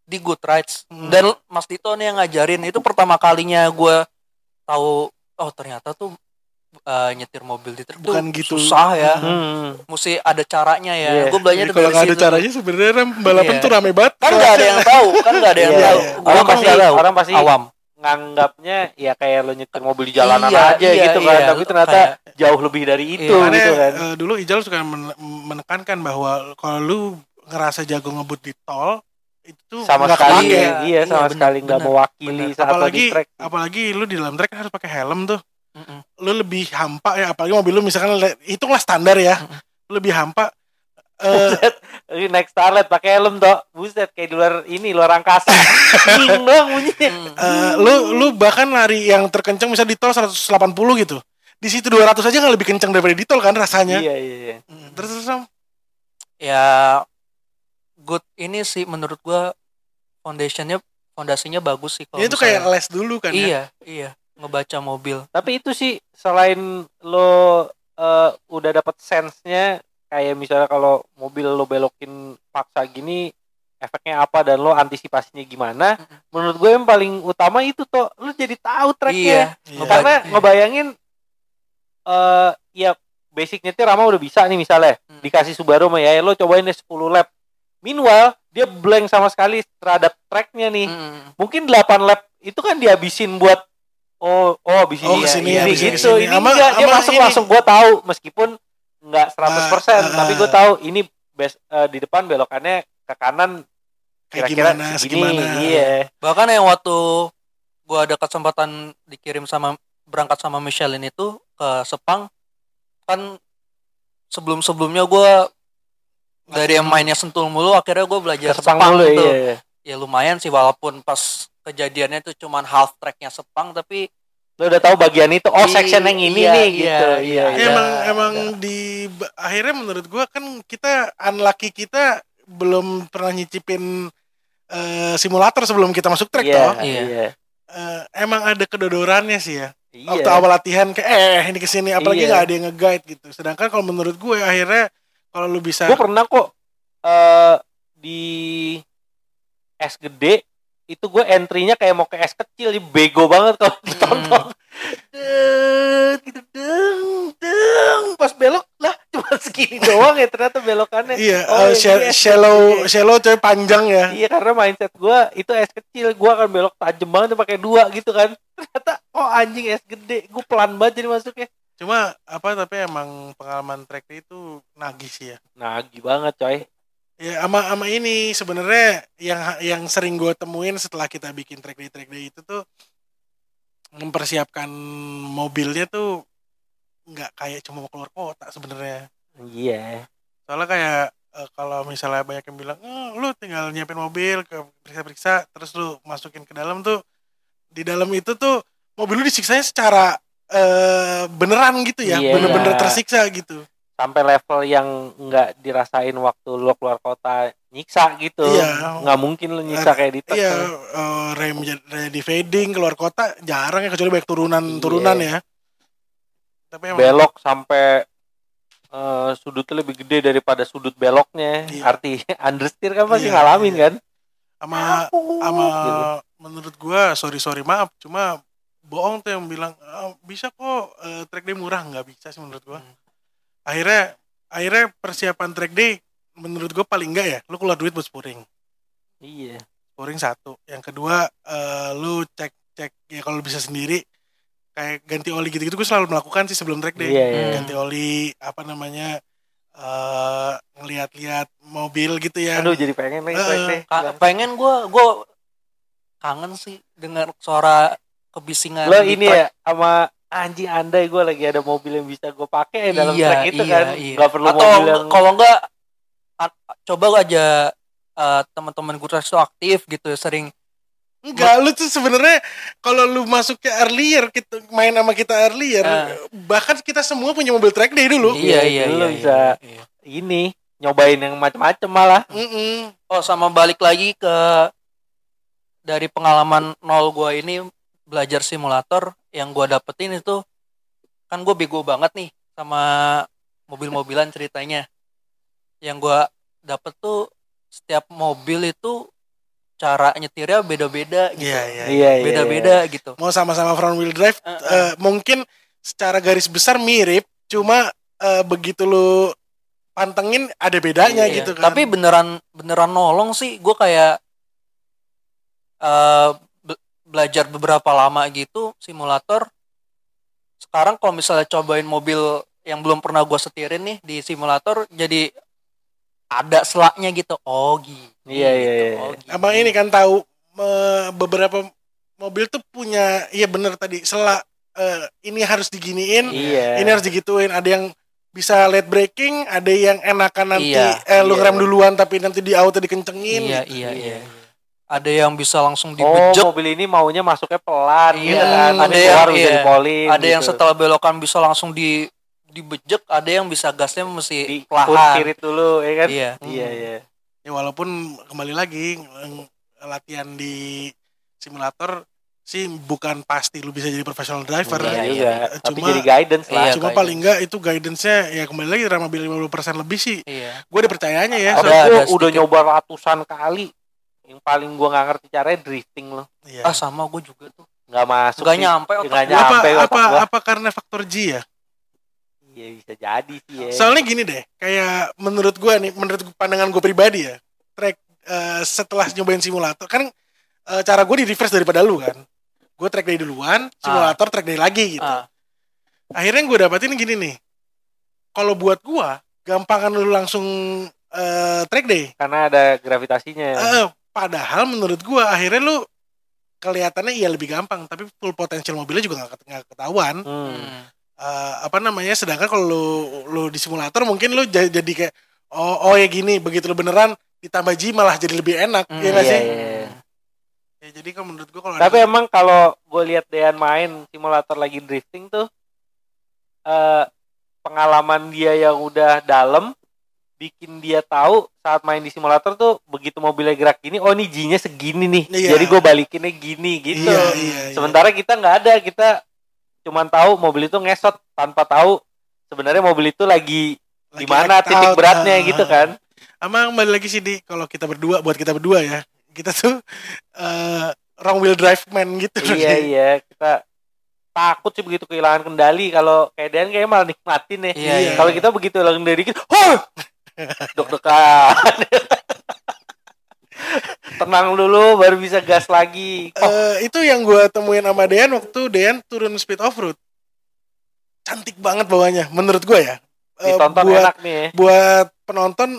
di Good Rides Hmm. dan Mas Dito nih yang ngajarin itu pertama kalinya gue tahu oh ternyata tuh eh, nyetir mobil di truk Bukan gitu. susah ya Hmm. mesti ada caranya ya Iya. gue belajar kalau nggak ada situ. caranya sebenarnya balapan Iya. tuh rame banget. kan nggak ada yang tahu kan nggak ada yang Iya, tahu iya. Gua Orang pasti tahu orang pasti awam nganggapnya ya kayak lo nyetir mobil di jalanan Iya, aja iya, gitu kan iya. tapi ternyata Kayak- jauh lebih dari itu Iya. Gitu kan eh, dulu Ijal suka men- menekankan bahwa kalau lu ngerasa jago ngebut di tol itu tuh sama nggak sekali kepake. iya, Iya, sama bener, sekali nggak mewakili bener. saat lo di apalagi track apalagi lu di dalam trek kan harus pakai helm tuh Mm-mm. lu lebih hampa ya apalagi mobil lu misalkan hitunglah standar ya. Mm-mm. lu lebih hampa eh Ini naik Starlet pakai helm toh buset kayak di luar ini luar angkasa. Ding doang bunyinya. Hmm. eh, lu lu bahkan lari yang terkencang bisa di tol 180 gitu. Di situ 200 aja nggak lebih kencang daripada di tol kan rasanya. Iya iya iya. Hmm, terus terus Ram. ya good ini sih menurut gua foundationnya fondasinya bagus sih kalau ini tuh misalnya- kayak les dulu kan ya? Iya iya ngebaca mobil tapi itu sih selain lo eh, udah dapat sense-nya kayak misalnya kalau mobil lo belokin paksa gini efeknya apa dan lo antisipasinya gimana menurut gue yang paling utama itu tuh lo jadi tahu tracknya iya Iya. karena Iya. ngebayangin eh ya basic nyetir Rama udah bisa nih misalnya Hmm. dikasih Subaru sama ya lo cobain deh 10 lap meanwhile dia blank sama sekali terhadap tracknya nih Mm. mungkin 8 lap itu kan dihabisin buat oh oh habis Oh, ini, ke sini, ini habis gitu ke sini. ini Ama- enggak dia masuk ini. langsung gua tahu meskipun enggak 100% Ah, ah, tapi gue ah. tahu ini best eh, di depan belokannya ke kanan kayak kira-kira gimana segini segimana iya bahkan yang waktu gua ada kesempatan dikirim sama berangkat sama Michelin itu ke Sepang kan sebelum sebelumnya gua dari yang mainnya sentul mulu akhirnya gue belajar ke Sepang Sepang, dulu tuh. iya, iya. ya lumayan sih walaupun pas kejadiannya itu cuman half tracknya Sepang tapi lo udah tahu bagian itu oh Iya, section yang ini iya, nih iya, gitu iya, iya, Ya, iya. emang emang ada. di akhirnya menurut gua kan kita unlucky kita belum pernah nyicipin eh, simulator sebelum kita masuk trek Iya, toh. Iya. iya. Eh, emang ada kedodorannya sih ya. Iya. Waktu awal latihan kayak eh ini ke sini apalagi Iya. nggak ada yang nge-guide gitu. Sedangkan kalau menurut gue akhirnya kalau lu bisa gue pernah kok eh di es gede itu gue entry-nya kayak mau ke es kecil bego banget kalau ditonton. Deng, gitu deng deng. Pas belok lah cuma segini doang ya ternyata belokannya. Iya Oh, sha- es shallow shallow coy panjang ya. iya karena mindset gue itu es kecil gue akan belok tajam banget pakai dua gitu kan. Ternyata oh anjing es gede. Gue pelan banget jadi masuknya. Cuma apa tapi emang pengalaman trek itu nagih sih ya. nagih banget coy Ya ama ama ini sebenarnya yang yang sering gue temuin setelah kita bikin track day track day itu tuh mempersiapkan mobilnya tuh nggak kayak cuma mau keluar kota sebenarnya. iya Soalnya kayak eh, kalau misalnya banyak yang bilang, oh, lu tinggal nyiapin mobil ke periksa-periksa, terus lu masukin ke dalam tuh di dalam itu tuh mobil lu disiksanya secara eh, beneran gitu ya, Iya. bener-bener tersiksa gitu. Sampai level yang nggak dirasain waktu lu keluar kota nyiksa gitu Iya. nggak mungkin lu nyiksa kayak di Iya, eh, rem di fading keluar kota jarang ya kecuali banyak turunan-turunan Iya. ya. Tapi emang belok sampai eh, sudutnya lebih gede daripada sudut beloknya Iya. arti understeer kan pasti Iya, ngalamin iya. kan sama sama Gitu. menurut gua sorry sorry maaf cuma bohong tuh yang bilang "Ah, bisa kok eh, track day murah nggak bisa sih menurut gua Hmm. Akhirnya akhirnya persiapan track day menurut gua paling enggak ya lu keluar duit buat spuring. Iya. Spuring satu. Yang kedua eh, lu cek cek ya kalau bisa sendiri kayak ganti oli gitu-gitu gue selalu melakukan sih sebelum track day. Iya iya Hmm. ganti oli apa namanya eh ngeliat-lihat mobil gitu ya. Aduh jadi pengen nih track deh ka- pengen gue gue kangen sih dengar suara kebisingan lo ini ya sama anjing andai gue lagi ada mobil yang bisa gue pakai dalam Iya, track itu iya, kan iya. nggak perlu atau mobil yang kalau enggak coba aja eh, teman-teman gue tuh aktif gitu sering Enggak, lu tuh sebenarnya kalau lu masuk ke earlier kita main sama kita earlier, Ah. bahkan kita semua punya mobil track day dulu. iya Iya, iya dulu iya, bisa. iya, iya. ini nyobain yang macem-macem malah Mm-mm. oh sama balik lagi ke dari pengalaman nol gue ini belajar simulator yang gue dapetin itu kan gue bego banget nih sama mobil-mobilan ceritanya yang gue dapet tuh setiap mobil itu cara nyetirnya beda-beda gitu. Iya, iya. Iya, iya. Beda-beda gitu. Mau sama-sama front wheel drive, Eh, eh. eh, mungkin secara garis besar mirip, cuma eh, begitu lu pantengin ada bedanya Iya, gitu kan. Tapi beneran beneran nolong sih. Gue kayak eh be- belajar beberapa lama gitu simulator. Sekarang kalau misalnya cobain mobil yang belum pernah gue setirin nih di simulator, jadi ada selaknya gitu. Oh gitu. Iya, iya, gitu. iya. Oh, gitu. Abang ini kan tahu beberapa mobil tuh punya, iya bener tadi selak eh, ini harus diginiin, Iya. ini harus digituin. Ada yang bisa late braking, ada yang enakan nanti Iya, eh, lu iya. ngerem duluan tapi nanti di auto dikencengin. Iya, gitu. iya, iya. Ada yang bisa langsung Oh, dibejek, mobil ini maunya masuknya pelan Iya, gitu kan. ada yang- keluar bisa iya. dipolin. ada yang gitu. setelah belokan bisa langsung di dibejek, ada yang bisa gasnya mesti di perlahan. spirit dulu ya kan. Iya. Iya, iya. Ya walaupun kembali lagi ng- latihan di simulator sih bukan pasti lu bisa jadi professional driver. Iya Iya, iya. Tapi Cuma- jadi guidance lah. Iya, Cuma guidance. paling enggak itu guidance-nya ya kembali lagi ramah mobil 50% lebih sih. Iya. Gue udah percayanya ya. Ada- Soalnya gua ada udah nyoba ratusan kali. Yang paling gua nggak ngerti caranya drifting loh. Iya. Ah sama gue juga tuh. Nggak masuk Gak sih. nyampe otak Nggak apa nyampe otak apa gua. apa karena faktor G ya? Iya bisa jadi sih ya. Soalnya gini deh, kayak menurut gua nih, menurut pandangan gue pribadi ya, track eh, setelah nyobain simulator kan eh, cara gue di reverse daripada lu kan. Gue track day duluan, simulator track day lagi gitu. Ah. Akhirnya gue dapetin gini nih. Kalau buat gua, gampangan lu langsung eh, track day. Karena ada gravitasinya. Eh, padahal menurut gua akhirnya lu kelihatannya iya lebih gampang, tapi full potensial mobilnya juga nggak ket- nggak ketahuan. Hmm. Eh, apa namanya? Sedangkan kalau lu, lu di simulator mungkin lu jadi, jadi kayak oh oh ya gini, begitu lu beneran ditambah G malah jadi lebih enak, Hmm, ya nggak iya, sih? iya. Ya, jadi kalau menurut gua kalau Tapi ada- emang kalau gue lihat Dean main simulator lagi drifting tuh eh pengalaman dia yang udah dalam bikin dia tahu saat main di simulator tuh begitu mobilnya gerak gini oh ini G-nya segini nih. Iya. jadi gue balikinnya gini gitu. Iya, iya, iya. sementara kita nggak ada. Kita cuman tahu mobil itu ngesot tanpa tahu sebenarnya mobil itu lagi Lagi di mana titik out, beratnya ah. gitu kan. Ama kembali lagi sih di. Kalau kita berdua buat kita berdua ya kita tuh eh wrong wheel drive man gitu iya iya. Kita takut sih begitu kehilangan kendali. Kalau kayak Dean kayaknya malah nikmatin ya. Iya, iya. kalau kita begitu hilang kendali dikit huh deg-degan. Tenang dulu baru bisa gas lagi. Oh, Eh, itu yang gue temuin sama Dean waktu Dean turun speed off road cantik banget bawahnya menurut gue ya. Ditonton buat enak nih. buat penonton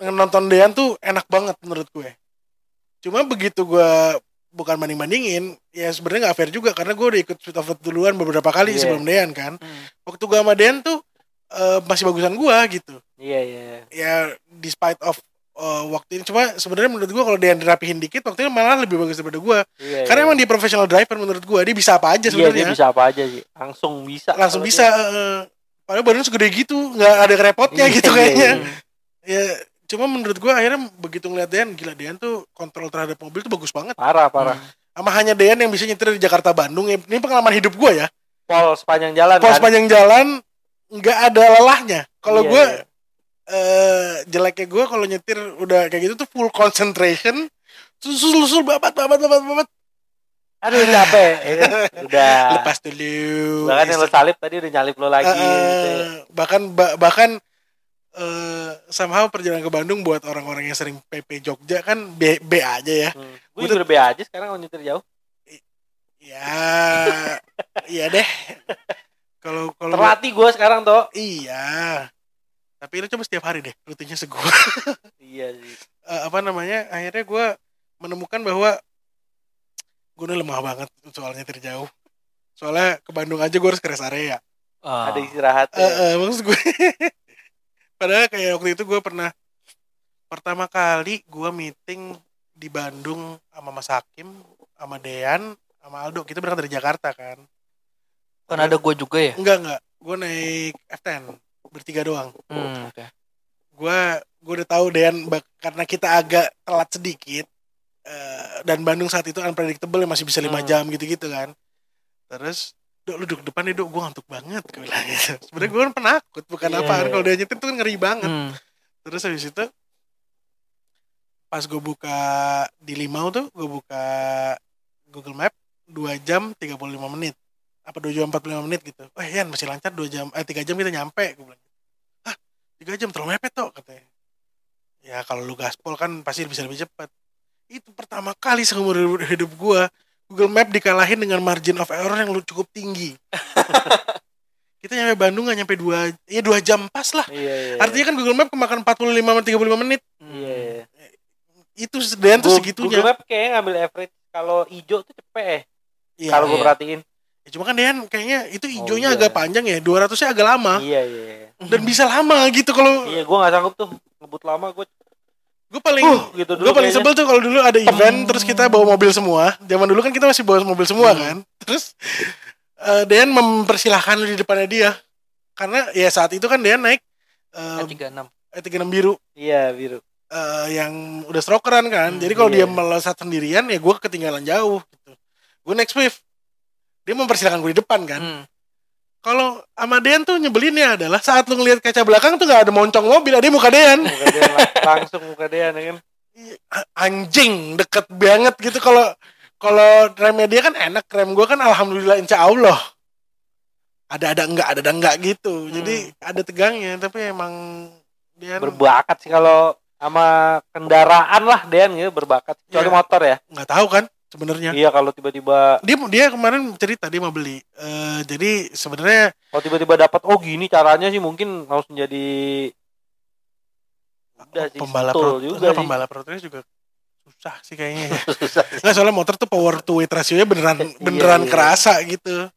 nonton Dean tuh enak banget menurut gue. Cuma begitu gue bukan banding bandingin ya sebenarnya nggak fair juga karena gue udah ikut speed off road duluan beberapa kali Iya. sebelum Dean kan. Hmm. waktu gue sama Dean tuh eh, masih bagusan gue gitu. Iya iya ya despite of eh, waktu ini. Cuma sebenarnya menurut gue kalau Dean dirapihin dikit waktu ini malah lebih bagus daripada gue iya karena iya. emang dia professional driver menurut gua. Dia bisa apa aja iya dia sebenarnya bisa apa aja sih. Langsung bisa langsung bisa dia- eh, padahal badannya segede gitu. Nggak ada repotnya Iya, gitu iya, kayaknya. ya cuma menurut gua akhirnya begitu ngeliat Dean gila Dean tuh kontrol terhadap mobil tuh bagus banget. Parah parah. Hmm. sama hanya Dean yang bisa nyetir di Jakarta Bandung. Ini pengalaman hidup gua ya. Pol sepanjang jalan pos kan? sepanjang jalan nggak ada lelahnya kalau Iya, gua iya. eh jeleknya gua kalau nyetir udah kayak gitu tuh full concentration susul susul babat babat babat babat aduh capek ya udah lepas dulu bahkan yang lo salip tadi udah nyalip lo lagi Eh, gitu ya. bahkan ba- bahkan eh somehow perjalanan ke Bandung buat orang-orang yang sering PP Jogja kan B, B aja ya. Hmm. gue udah be aja sekarang kalau nyetir jauh Ya, iya deh. Kalau kalau gua- terlatih gue sekarang toh iya. Tapi lu coba setiap hari deh rutinnya segua. iya sih Eh, apa namanya? Akhirnya gua menemukan bahwa gue ini lemah banget soal nyetir jauh. Soalnya ke Bandung aja gue harus ke rest area. Ah. ada istirahat Eh, ya. eh, maksud gue padahal kayak waktu itu gue pernah pertama kali gue meeting di Bandung sama Mas Hakim sama Dean sama Aldo kita berangkat dari Jakarta kan kan ada gue juga ya enggak enggak gue naik F10 bertiga doang Hmm, oke. gue gue udah tahu Dean bak- karena kita agak telat sedikit eh, dan Bandung saat itu unpredictable masih bisa lima Hmm. jam gitu-gitu kan terus Dok, lu duduk depan nih, Dok. Gue ngantuk banget. Gue bilang gitu. Sebenernya gue kan penakut. Bukan Iya, apa. iya. Kalau dia nyetir tuh kan ngeri banget. Hmm. Terus habis itu pas gue buka di Limau tuh gue buka Google Map 2 jam 35 menit apa 2 jam 45 menit gitu oh Yan masih lancar 2 jam eh 3 jam kita nyampe gue bilang ah 3 jam terlalu mepet tuh katanya ya kalau lu gaspol kan pasti bisa lebih cepat itu pertama kali seumur hidup- hidup gue Google Map dikalahin dengan margin of error yang lu cukup tinggi kita nyampe Bandung nggak nyampe 2 ya 2 jam pas lah Iya, iya. artinya kan Google Map kemakan 45 menit 35 menit Iya, iya. itu dan tuh segitunya Google Map kayaknya ngambil average kalau hijau tuh cepet eh. Iya. kalau gue iya. perhatiin. Ya, cuma kan Dean kayaknya itu hijaunya iya. agak panjang ya 200 nya agak lama Iya, iya. iya. dan bisa lama gitu kalau Iya, gue gak sanggup tuh ngebut lama gue gue paling gitu dulu. gue paling kayaknya. sebel tuh kalau dulu ada event terus kita bawa mobil semua zaman dulu kan kita masih bawa mobil semua Hmm. kan terus eh Dean mempersilahkan di depannya dia karena ya saat itu kan Dean naik eh tiga enam E36 biru Iya, biru. eh, yang udah strokeran kan. Hmm, Jadi kalau dia iya. melesat sendirian ya gue ketinggalan jauh gitu. Gue next wave. Dia mempersilahkan gue di depan kan. Hmm. Kalau sama Dean tuh nyebelinnya adalah saat lu ngelihat kaca belakang tuh gak ada moncong mobil, ada muka Dean. Muka dia lang- langsung muka dia ya kan. A- Anjing, deket banget gitu kalau kalau remnya dia kan enak, rem gue kan alhamdulillah insya Allah. Ada ada enggak, ada ada enggak gitu. Jadi ada tegangnya, tapi emang Dean Berbakat sih kalau sama kendaraan lah Dean gitu berbakat. Kecuali Iya. motor ya. nggak tahu kan sebenarnya. Iya, kalau tiba-tiba dia dia kemarin cerita dia mau beli Eh, jadi sebenarnya kalau tiba-tiba dapat oh gini caranya sih mungkin langsung jadi udah sih pembalap road, juga enggak, sih. pembalap race juga susah sih kayaknya ya. Susah nggak soalnya motor tuh power to weight rasionya beneran Iya, beneran iya. kerasa gitu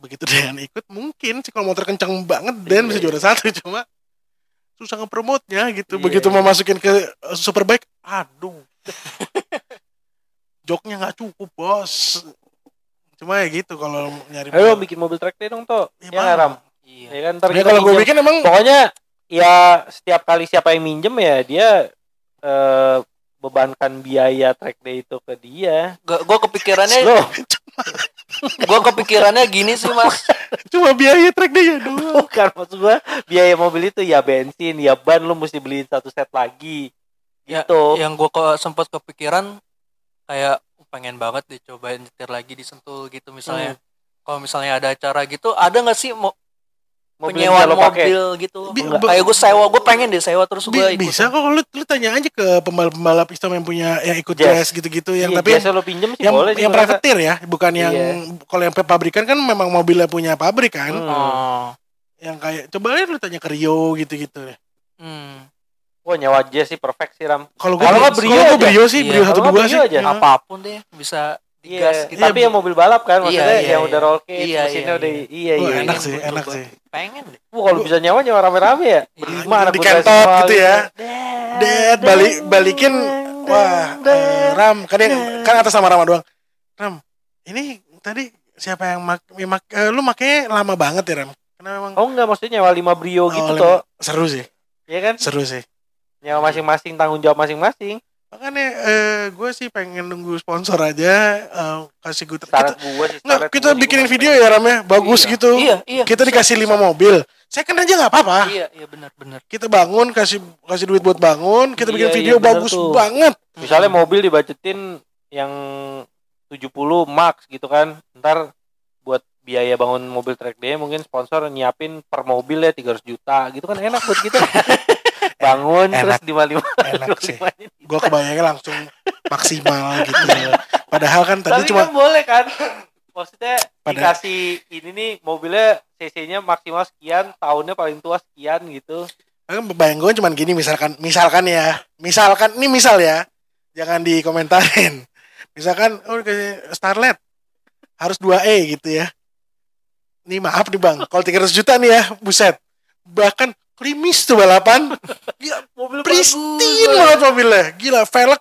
begitu Dan ikut mungkin sih kalau motor kencang banget Dan Iya, bisa iya. juara satu cuma susah ngepromotnya gitu Iya, begitu iya. mau masukin ke superbike aduh joknya nggak cukup bos cuma ya gitu kalau nyari Ayo bikin mobil track day dong toh. Ya, Ya, mau. Ram. Iya. Ya kan ntar Ya, kalau gue bikin emang pokoknya ya setiap kali siapa yang minjem ya dia eh, bebankan biaya track day itu ke dia. Gue kepikirannya Loh, gue kepikirannya gini sih mas. cuma biaya track dia doang bukan maksud gua biaya mobil itu ya bensin, ya ban lu mesti beliin satu set lagi. Ya, Gitu. yang gue ke, sempat kepikiran kayak "Oh, pengen banget dicobain nyetir lagi di Sentul gitu misalnya. Hmm. Kalau misalnya ada acara gitu, ada nggak sih mo Mobil yang penyewaan bisa lo pakai. mobil gitu? Bi- Kayak gue sewa, gue pengen deh sewa terus gue Bi- bisa kok lu, lu tanya aja ke pembalap-pembalap Islam yang punya yang ikut Jazz. jazz gitu-gitu yang Iya, tapi lo pinjem sih yang boleh sih yang privateer ya bukan yang Iya. kalau yang pabrikan kan memang mobilnya punya pabrik kan Hmm. Oh. yang kayak coba lihat lu tanya ke Rio gitu-gitu ya Hmm. Wah nyawa aja sih perfect sih Ram. kalau gue Kalau nggak Brio gua aja. Brio sih Iya, Brio satu dua sih aja. Ya. Apa pun deh bisa digas Iya, gitu. Iya, tapi yang mobil balap kan maksudnya Iya, iya, yang iya. udah roll cage, Iya, mesinnya iya, udah iya. iya iya. enak iya. sih, enak sih. Pengen deh. Wah, kalau bisa nyawa nyawa rame-rame ya. Berlima anak Di semua gitu ya. Dad balik balikin wah eh, Ram kan yang kan atas sama Rama doang Ram ini tadi siapa yang mak, mak- eh, lu makanya lama banget ya Ram karena memang Oh enggak maksudnya nyawa 5 Brio gitu Oh, toh. seru sih Iya kan? seru sih Nyawa masing-masing tanggung jawab masing-masing. makanya eh, gue sih pengen nunggu sponsor aja eh, kasih gue kita, gua sih. nggak, syarat kita bikinin video ya Ram ya bagus Iya. gitu Iya, iya. kita dikasih lima mobil saya kan aja nggak apa-apa Iya, iya benar, benar. kita bangun kasih kasih duit buat bangun kita bikin Iya, video iya, bagus tuh. banget Misalnya mobil dibajetin yang 70 max gitu kan. Ntar buat biaya bangun mobil track day mungkin sponsor nyiapin per mobil ya 300 juta gitu kan enak buat kita. bangun terus Enak. di lima enak sih. Gue kebayangnya langsung maksimal gitu. Padahal kan tadi Tapi cuma kan boleh kan? Maksudnya Pada- dikasih ini nih mobilnya CC-nya maksimal sekian, tahunnya paling tua sekian gitu. kan bayang gue cuman gini misalkan misalkan ya. Misalkan ini misal ya. Jangan dikomentarin. Misalkan oh Starlet. Harus 2E gitu ya. Ini maaf nih bang. Kalau 300 juta nih ya buset. Bahkan krimis tuh balapan Gila, Mobil pristine banget mobilnya gila velg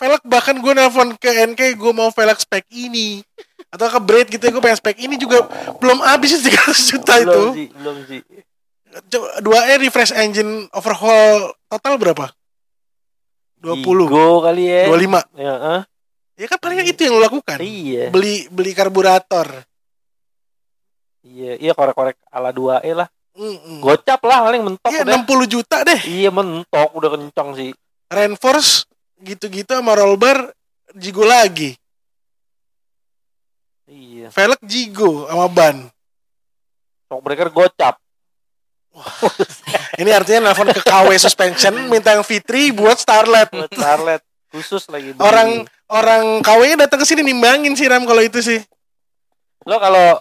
velg bahkan gue nelfon ke NK gue mau velg spek ini atau ke Braid gitu ya gue pengen spek ini juga belum habis sih 300 juta itu belum sih, belum sih. Dua E refresh engine overhaul total berapa? 20, Vigo kali ya. 25. Ya, eh. Ya kan paling itu yang lo lakukan. Iya. Beli beli karburator. Iya, iya korek-korek ala 2E lah. Mm-mm. Gocap lah paling mentok Iya udah. 60 juta deh. Iya mentok udah kencang sih. Rainforce gitu-gitu sama roll bar Jigo lagi. Iya. Velg Jigo sama ban. Shockbreaker gocap. Ini artinya nelfon ke KW Suspension minta yang Fitri buat Starlet. Buat Starlet khusus lagi. Orang orang KW-nya datang ke sini nimbangin sih Ram kalau itu sih. lo kalau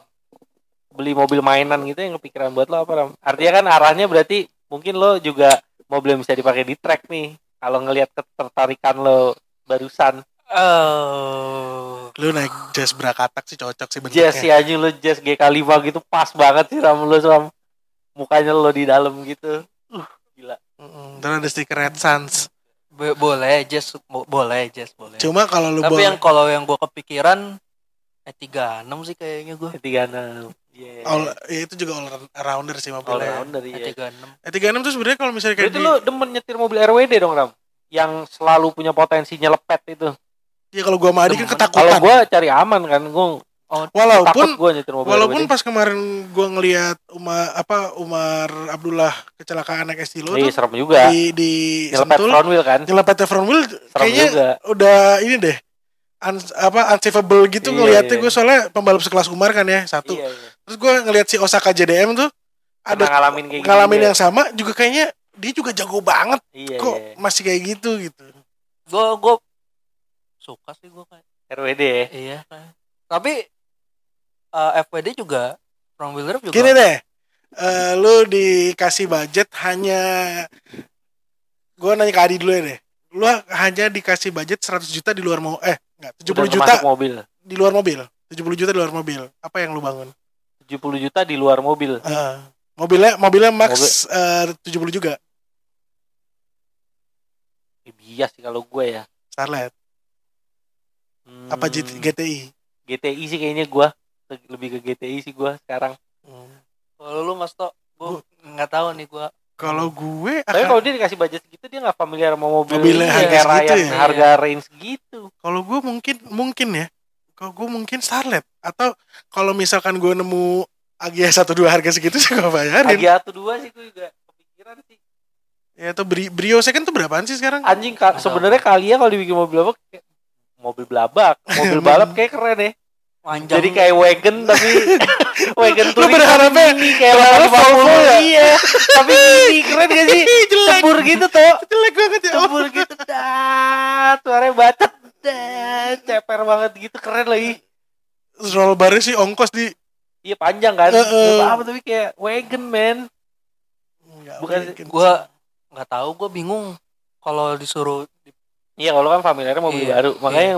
beli mobil mainan gitu yang kepikiran buat lo apa Ram? Artinya kan arahnya berarti mungkin lo juga mobil yang bisa dipakai di track nih. Kalau ngelihat ketertarikan lo barusan. Oh, lu naik jazz berakatak sih cocok sih bentuknya. Jazz ya aja lo jazz GK5 gitu pas banget sih ram lo sama mukanya lo di dalam gitu. Uh, gila. Mm, terus ada stiker Red Suns. Be boleh jazz bo boleh jazz boleh. Cuma kalau lu Tapi yang kalau yang gua kepikiran eh tiga enam sih kayaknya gua. E36. Yeah. All, ya itu juga all rounder sih mobilnya. All rounder iya. E36. E36 tuh sebenarnya kalau misalnya kayak Berarti di... lu demen nyetir mobil RWD dong, Ram? Yang selalu punya potensi nyelepet itu. Ya kalau gua mah kan ketakutan. Kalau gua cari aman kan, gua Oh, walaupun gua nyetir mobil walaupun RWD. pas kemarin gua ngelihat Umar apa Umar Abdullah kecelakaan naik Estilo Iyi, Iya, serem juga. Di di nyelepet Sentul, front wheel kan. Nyelepet front wheel serem kayaknya juga. udah ini deh. Un, apa unsavable gitu iya, ngeliatnya iya. gue soalnya pembalap sekelas Umar kan ya satu iya, iya terus gue ngelihat si Osaka JDM tuh Pernah ada ngalamin kayak gitu ngalamin juga. yang sama juga kayaknya dia juga jago banget. Iya, kok iya. masih kayak gitu gitu. Gua gua suka sih gua kayak. RWD ya. iya tapi eh, FWD juga front wheel drive juga. Gini deh eh, lu dikasih budget hanya gue nanya ke Adi dulu ya deh. Lu hanya dikasih budget 100 juta di luar mau eh enggak 70 Udah juta mobil. di luar mobil. 70 juta di luar mobil. Apa yang lu bangun 70 juta di luar mobil. Eh, mobilnya mobilnya max eh, 70 juga Eh, bias sih kalau gue ya. Starlet Hmm, apa GT GTI GTI sih kayaknya gua lebih ke GTI sih gua sekarang. kalau lu mas Tok gua nggak tahu nih gua kalau gue Tapi akan kalau dia dikasih budget segitu dia nggak familiar sama mobil Mobilnya harga segitu yang ya? harga range gitu. kalau gue mungkin mungkin ya kalau gue mungkin Starlet atau kalau misalkan gue nemu Agia satu dua harga segitu sih gue bayarin Lagi satu dua sih gue juga kepikiran sih. ya atau Bri- Brio second tuh berapaan sih sekarang Anjing ka- sebenarnya kali ya kalau dibikin mobil apa kayak mobil belabak, mobil balap kayak keren ya. panjang Jadi kayak wagon tapi wagon Lu touring berharapnya- tapi mini kayak berharap 850 Volvo ya? Iya. tapi mini keren gak sih? jelek Cebur gitu tuh. jelek banget ya Cebur gitu dah. Suaranya bacot dah. Ceper banget gitu keren lagi. roll barnya sih ongkos di Iya panjang kan? Heeh. Nggak apa tapi kayak wagon man. Nggak Bukan- gua nggak tahu gua bingung kalau disuruh Iya kalau kan familiarnya mobil Iya. baru makanya